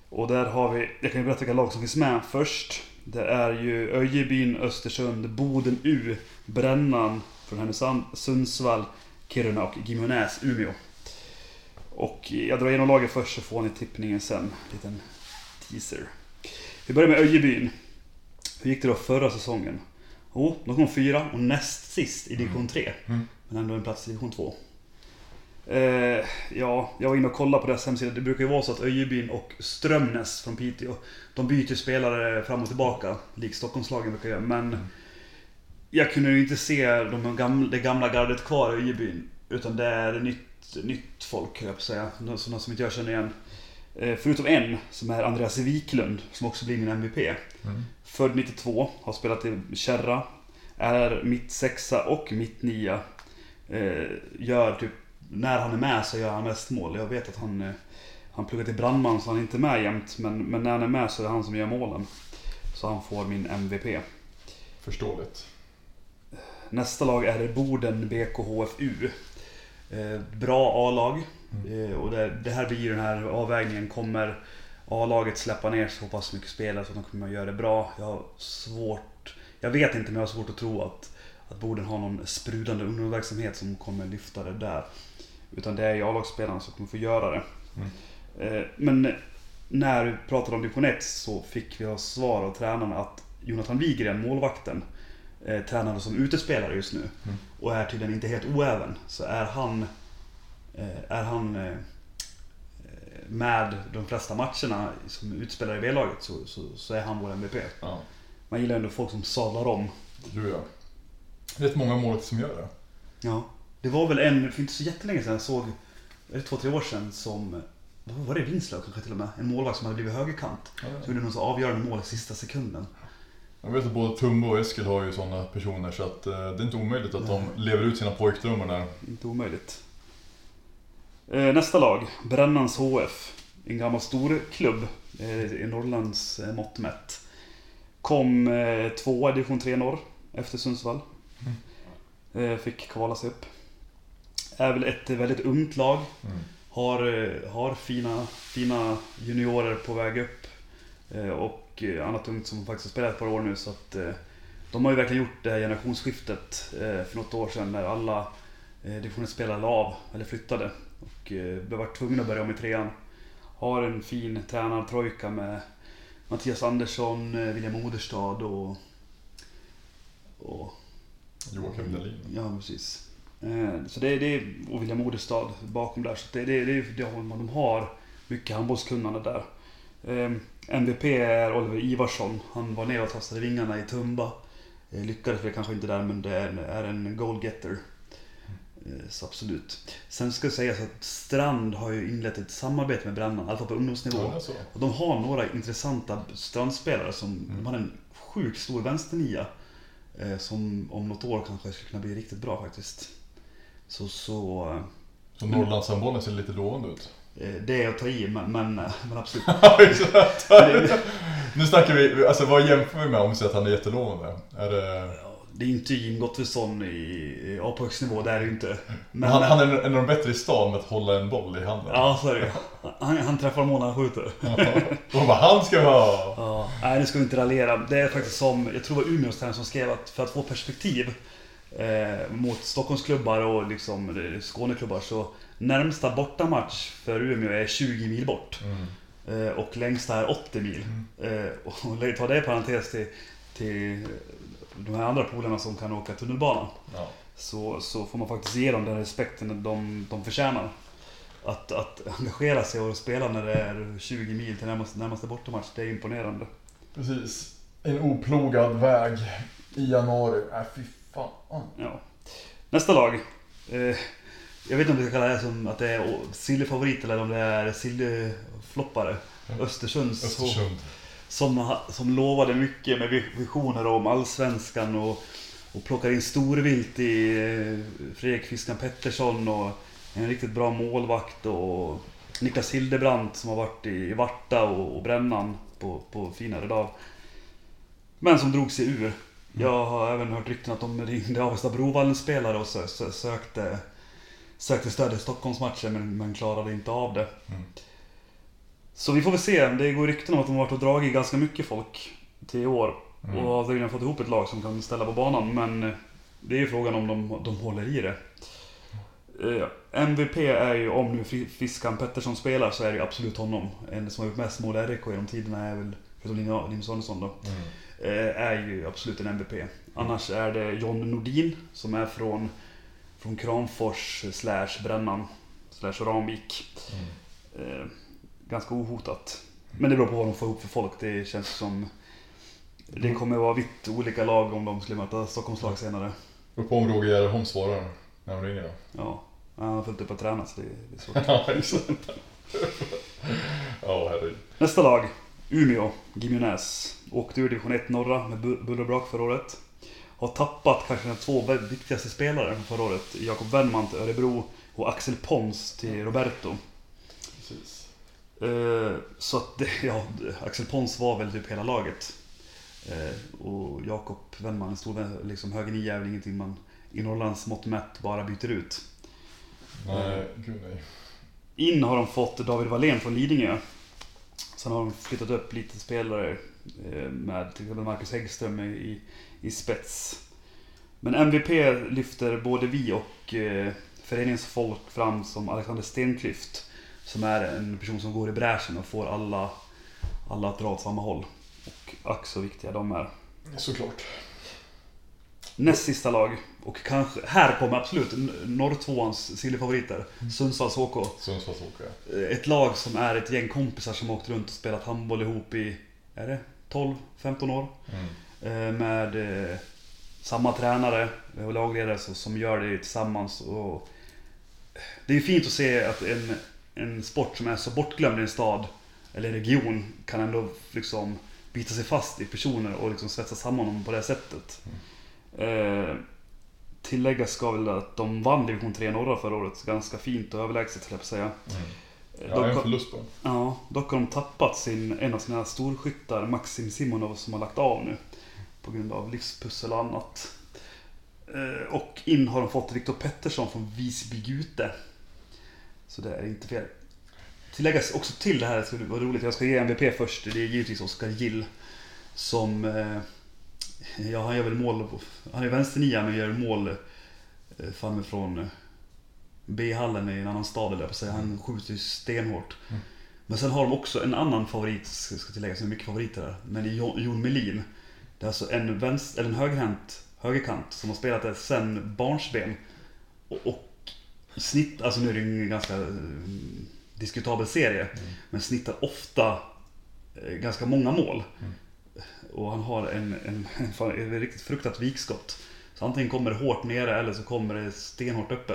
Och där har vi, jag kan ju berätta vilka lag som finns med först. Det är ju Öjebyn, Östersund, Boden U, Brännan från Härnösand, Sundsvall, Kiruna och Gimenäs, Umeå. Och jag drar igenom laget först så får ni tippningen sen. Liten teaser. Vi börjar med Öjebyn. Hur gick det då förra säsongen? Jo, de kom fyra och näst sist i division 3. Mm. Men ändå en plats i division 2. Eh, ja, jag var inne och kollade på deras hemsida. Det brukar ju vara så att Öjebyn och Strömnäs från Piteå, de byter spelare fram och tillbaka. Likt Stockholmslagen brukar göra. Men jag kunde ju inte se de gamla, det gamla gardet kvar i Öjebyn. Utan det är nytt, nytt folk, höll jag på att säga. Sådana som inte jag känner igen. Eh, Förutom en, som är Andreas Wiklund, som också blir min MVP. Mm. Född 92, har spelat i Kärra. Är mitt sexa och mitt nia. Eh, gör typ, när han är med så gör han mest mål. Jag vet att han, eh, han pluggar till brandman så han är inte med jämt. Men, men när han är med så är det han som gör målen. Så han får min MVP. Förståeligt. Nästa lag är Boden BKHFU. Eh, bra A-lag. Eh, och det, det här blir ju den här avvägningen. Kommer A-laget släppa ner så pass mycket spelare så att de kommer att göra det bra? Jag har svårt... Jag vet inte men jag har svårt att tro att, att Boden har någon sprudlande ungdomsverksamhet som kommer lyfta det där. Utan det är ju A-lagsspelarna som kommer få göra det. Eh, men när vi pratade om division 1 så fick vi ha svar av tränarna att Jonathan Wigren, målvakten, eh, tränade som utespelare just nu och är tydligen inte helt oäven. Så är han, eh, är han eh, med de flesta matcherna som utspelare i B-laget så, så, så är han vår MVP. Ja, Man gillar ändå folk som sadlar om. du ja. Rätt många mål som gör det. Ja. Det var väl en, för inte så jättelänge sedan, jag såg, det två, tre år sedan som, vad var det, Vinslöv kanske till och med? En målvakt som hade blivit högerkant. Som gjorde något så avgörande mål i sista sekunden. Jag vet att både Tumbo och Eskil har ju sådana personer så att eh, det är inte omöjligt att de lever ut sina pojkdrömmar där. Inte omöjligt. Eh, Nästa lag, Brännans HF. En gammal stor klubb eh, i Norrlands eh, mått mätt. Kom tvåa i division 3 norr efter Sundsvall. Eh, Fick kvala sig upp. Är väl ett väldigt ungt lag. Mm. Har, har fina, fina juniorer på väg upp. Och annat ungt som faktiskt har spelat ett par år nu. Så att, de har ju verkligen gjort det här generationsskiftet för något år sedan när alla division 1-spelare la av, eller flyttade. Och eh, var tvungna att börja om i trean. Har en fin tränartrojka med Mattias Andersson, eh, William Moderstad och... och Joakim Dahlin. Ja, precis. Eh, Så det är, det är, och William Moderstad bakom där. Så det, det, det, det, de har mycket handbollskunnande där. MVP är Oliver Ivarsson. Han var nere och testade vingarna i Tumba. Eh, Lyckades väl kanske inte där men det är, är en goalgetter. Eh, Så absolut. Sen ska sägas att Strand har ju inlett ett samarbete med Brännan, i alla fall på ungdomsnivå. Ja, det är så. Och de har några intressanta strandspelare som Mm. de har en sjukt stor vänsternia. Eh, som om något år kanske skulle kunna bli riktigt bra faktiskt. Så, så eh, Så Norrlandshandbollen ser lite lovande ut. Det är att ta i, men, men, men absolut. Nu snackar vi, alltså vad jämför vi med om vi säger att han är jättelovande? Är det... Det är inte Jim Gottfridsson i, i A på högstnivå, det är det ju inte. Men, han, han är en av de bättre i stan med att hålla en boll i handen. Ja, så är det han, han träffar mål när han skjuter. Och bara, han ska ha! Ja, nej, nu ska vi inte raljera. Det är faktiskt som, jag tror det var Umeås tränare som skrev att för att få perspektiv eh, mot Stockholmsklubbar och liksom eh, Skåneklubbar så närmsta bortamatch för Umeå är 20 mil bort. Eh, och längsta är 80 mil. Eh, och ta det i parentes till, till de här andra polarna som kan åka tunnelbana. Ja. Så, så får man faktiskt ge dem den respekten de, de förtjänar. Att, att engagera sig och spela när det är 20 mil till närmaste, närmaste bortamatch, det är imponerande. Precis. En oplogad väg i januari. Äh, fy fan. Ja. Nästa lag. Eh, jag vet inte om vi ska kalla det som att det är sillefavorit eller om det är sillefloppare. Östersunds. Östersund. Som, som lovade mycket med vi- visioner om allsvenskan och, och plockar in storvilt i eh, Fredrik Fiskan Pettersson och en riktigt bra målvakt och Niklas Hildebrandt som har varit i Varta och, och Brännan på, på finare dag. Men som drog sig ur. Jag har även hört rykten att de ringde Avesta Brovallen-spelare och sö, sö, sökte, sökte stöd i Stockholmsmatchen men, men klarade inte av det. Så vi får väl se. Det går rykten om att de har varit och dragit ganska mycket folk till i år. Och har tydligen fått ihop ett lag som kan ställa på banan. Men eh, det är ju frågan om de, de håller i det. Eh, MVP är ju, om nu Fi- Fiskan Pettersson spelar, så är det ju absolut honom. En som har gjort mest mål i RIK genom tiderna är väl, förutom Linus- Arnesson då, eh, är ju absolut en MVP. Annars är det John Nordin som är från, från Kramfors slash Brännan slash Ramvik. Eh, ganska ohotat. Men det beror på vad de får ihop för folk. Det känns som... Det kommer vara vitt olika lag om de skulle möta Stockholmslag senare. Beror på om Roger Gerholm svarar när de ringer då. Ja, han har fullt upp att träna så det det är svårt. Ja, exakt. Ja, herregud. Nästa lag, Umeå, Gimenäs. Åkte ur division 1 norra med bu- buller och brak förra året. Har tappat kanske de två viktigaste spelare från förra året. Jakob Wennman till Örebro och Axel Pons till Roberto. Eh, Så att det, ja, Axel Pons var väl typ hela laget. Eh, Och Jakob Wennman, en stor liksom höger nia, är väl ingenting man i Norrlands mått mätt bara byter ut. Nej, gud nej. In har de fått David Wallén från Lidingö. Sen har de flyttat upp lite spelare eh, med till exempel Marcus Häggström i, i spets. Men MVP lyfter både vi och eh, föreningsfolk fram som Alexander Stenklyft. Som är en person som går i bräschen och får alla, alla att dra åt samma håll. Och ack så viktiga de är. Såklart. Näst sista lag. Och kanske, här kommer absolut norrtvåans sillfavoriter. Sundsvalls HK. Sundsvallsåkare. Ett lag som är ett gäng kompisar som har åkt runt och spelat handboll ihop i, är det 12-15 år? Eh, Med eh, samma tränare och lagledare som gör det tillsammans. Och det är fint att se att en, en sport som är så bortglömd i en stad eller en region kan ändå liksom bita sig fast i personer och liksom svetsa samman dem på det sättet. Eh, tilläggas ska väl att de vann division 3 norra förra året ganska fint och överlägset höll jag på att säga. Eh, Ja, dock en förlust bara. Ja, dock har de tappat sin, en av sina storskyttar, Maxim Simonov, som har lagt av nu. På grund av livspussel och annat. Eh, Och in har de fått Viktor Pettersson från Visby Gute. Så det är inte fel. Tilläggas också till det här, det vara roligt, jag ska ge MVP först. Det är givetvis Oskar Gill. Som, eh, ja han gör väl mål, han är vänsternia men gör mål eh, fan från eh, B-hallen i en annan stad eller på säga. Han skjuter ju stenhårt. Men sen har de också en annan favorit, ska tilläggas, det är mycket favoriter där. Men det Jon Melin. Det är alltså en, vänster, eller en högerhänt högerkant som har spelat där sen barnsben. Och, och snitt, alltså nu är det ju en ganska eh, diskutabel serie. Men snittar ofta eh, ganska många mål. Och han har en, en, en, ett riktigt fruktat vikskott. Så antingen kommer det hårt nere eller så kommer det stenhårt uppe.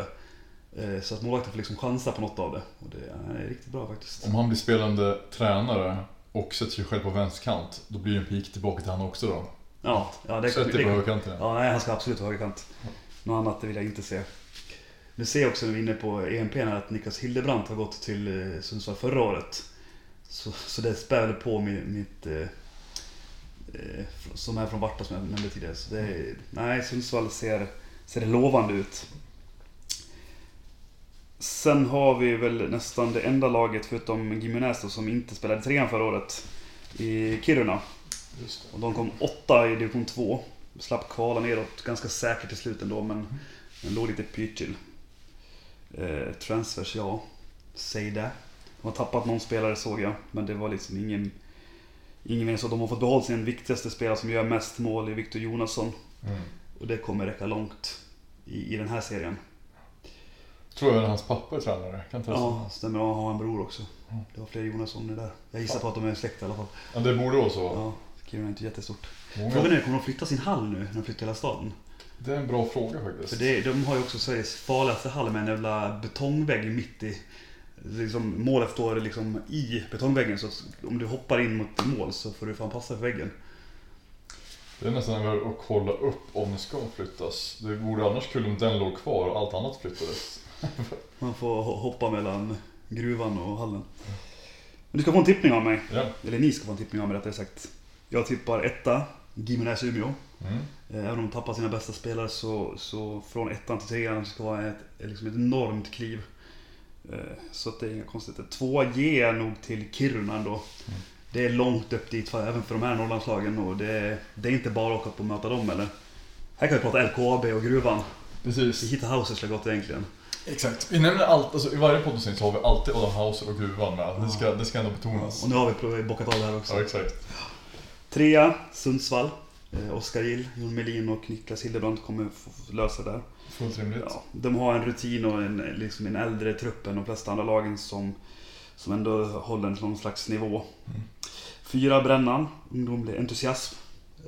Eh, Så att målvakten får liksom chansa på något av det. Och det är riktigt bra faktiskt. Om han blir spelande tränare och sätter sig själv på vänsterkant, då blir det en pik tillbaka till han också då. Ja, ja det, Sätt dig på högerkanten. Ja, nej, han ska absolut vara högerkant. Något annat det vill jag inte se. Nu ser jag också när vi är inne på EMP att Niklas Hildebrandt har gått till eh, Sundsvall förra året. Så, så det spär på mitt, mitt eh, eh, som är från Varta som jag nämnde tidigare. Så det är, nej, Sundsvall ser, ser det lovande ut. Sen har vi väl nästan det enda laget förutom Gimenez som inte spelade trean förra året. I Kiruna. Och de kom åtta i division 2. Slapp kvala neråt ganska säkert i slutet ändå men den låg lite pyrt till. Eh, transfers, ja. Säg det. De har tappat någon spelare såg jag. Men det var liksom ingen... Ingen mer så. De har fått behålla sin viktigaste spelare som gör mest mål i Victor Jonasson. Mm. Och det kommer räcka långt i, i den här serien. Tror jag att hans pappa är tränare. Kan inte Ja, stämmer. Han har en bror också. Det var fler Jonasson där. Jag gissar på att de är släkt i alla fall. ja, det borde vara så. Ja, Kiruna är inte jättestort. Många- Frågan är, kommer de flytta sin hall nu när de flyttar hela staden? Det är en bra fråga faktiskt. För det, de har ju också Sveriges farligaste hall med en jävla betongvägg mitt i. Liksom, målet står liksom i betongväggen så om du hoppar in mot mål så får du fan passa för väggen. Det är nästan värt att kolla upp om det ska flyttas. Det vore annars kul om den låg kvar och allt annat flyttades. Man får ho- hoppa mellan gruvan och hallen. Men du ska få en tippning av mig. Ja. Eller ni ska få en tippning av mig rättare sagt. Jag tippar etta, Gimenez Umeå. Mm. Eh, Även om de tappar sina bästa spelare så, så från ettan till trean ska vara ett, liksom ett enormt kliv. Eh, Så att det är inga konstigheter. Tvåa ger jag nog till Kiruna ändå. Det är långt upp dit för, även för de här Norrlandslagen och det, det är inte bara att åka upp och möta dem eller. Här kan vi prata LKAB och gruvan. Vi Precis. hittar Houses skulle gott egentligen. Exakt. Vi nämner allt, alltså i varje poddavsnitt så har vi alltid Adam Hauser och gruvan med. Det ska, det ska ändå betonas. Och nu har vi bockat av det här också. Ja, exakt. Trea, Sundsvall. Eh, Oskar Gill, Jon Melin och Niklas Hildebrandt kommer få lösa det där. Fullt rimligt. Ja, de har en rutin och en, liksom en äldre trupp än de flesta andra lagen som, som ändå håller någon slags nivå. Fyra Brännan, ungdomlig entusiasm.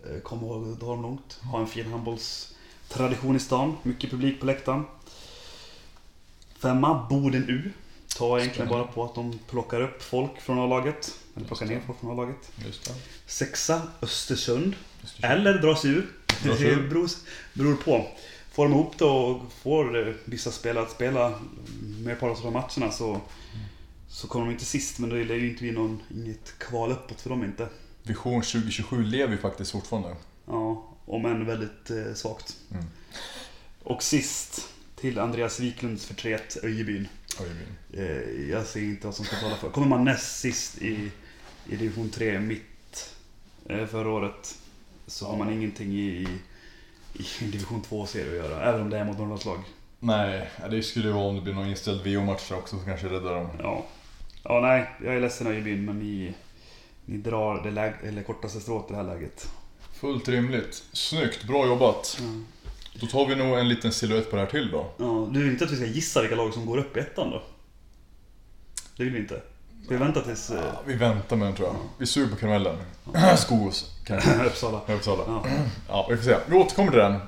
Eh, Kommer att dra dem långt. Har en fin handbollstradition i stan. Mycket publik på läktaren. Femma Boden U. Tar egentligen bara på att de plockar upp folk från A-laget. Eller plockar ner folk från A-laget. Sexa Östersund. Eller dra sig ur. Dra sig ur. Det beror, beror på. Får de ihop det och får eh, vissa spelare att spela merparten av matcherna så, så kommer de inte sist. Men det lär ju inte bli någon, inget kval uppåt för dem inte. Vision 2027 lever ju faktiskt fortfarande. Ja, om än väldigt eh, svagt. Mm. Och sist till Andreas Wiklunds förtret Öjebyn. Min. Eh, jag ser inte vad som ska tala för. Kommer man näst sist i, i division 3 mitt eh, förra året så har man ingenting i, i, division 2-serie att göra. Även om det är mot Norrlandslag. Nej, det skulle ju vara om det blir någon inställd VO-match också som kanske räddar dem. Ja. ja, nej. Jag är ledsen Öjebyn men ni, ni drar det läg- eller kortaste strået i det här läget. Fullt rimligt. Snyggt, bra jobbat. Då tar vi nog en liten silhuett på det här till då. Ja, du vill inte att vi ska gissa vilka lag som går upp i ettan då? Det vill vi inte. Ska vi vänta tills... Eh, Vi väntar med den tror jag. Vi suger på karamellen. Skogås kanske. Uppsala. Uppsala. Ja. Ja, vi får se. Vi återkommer till den.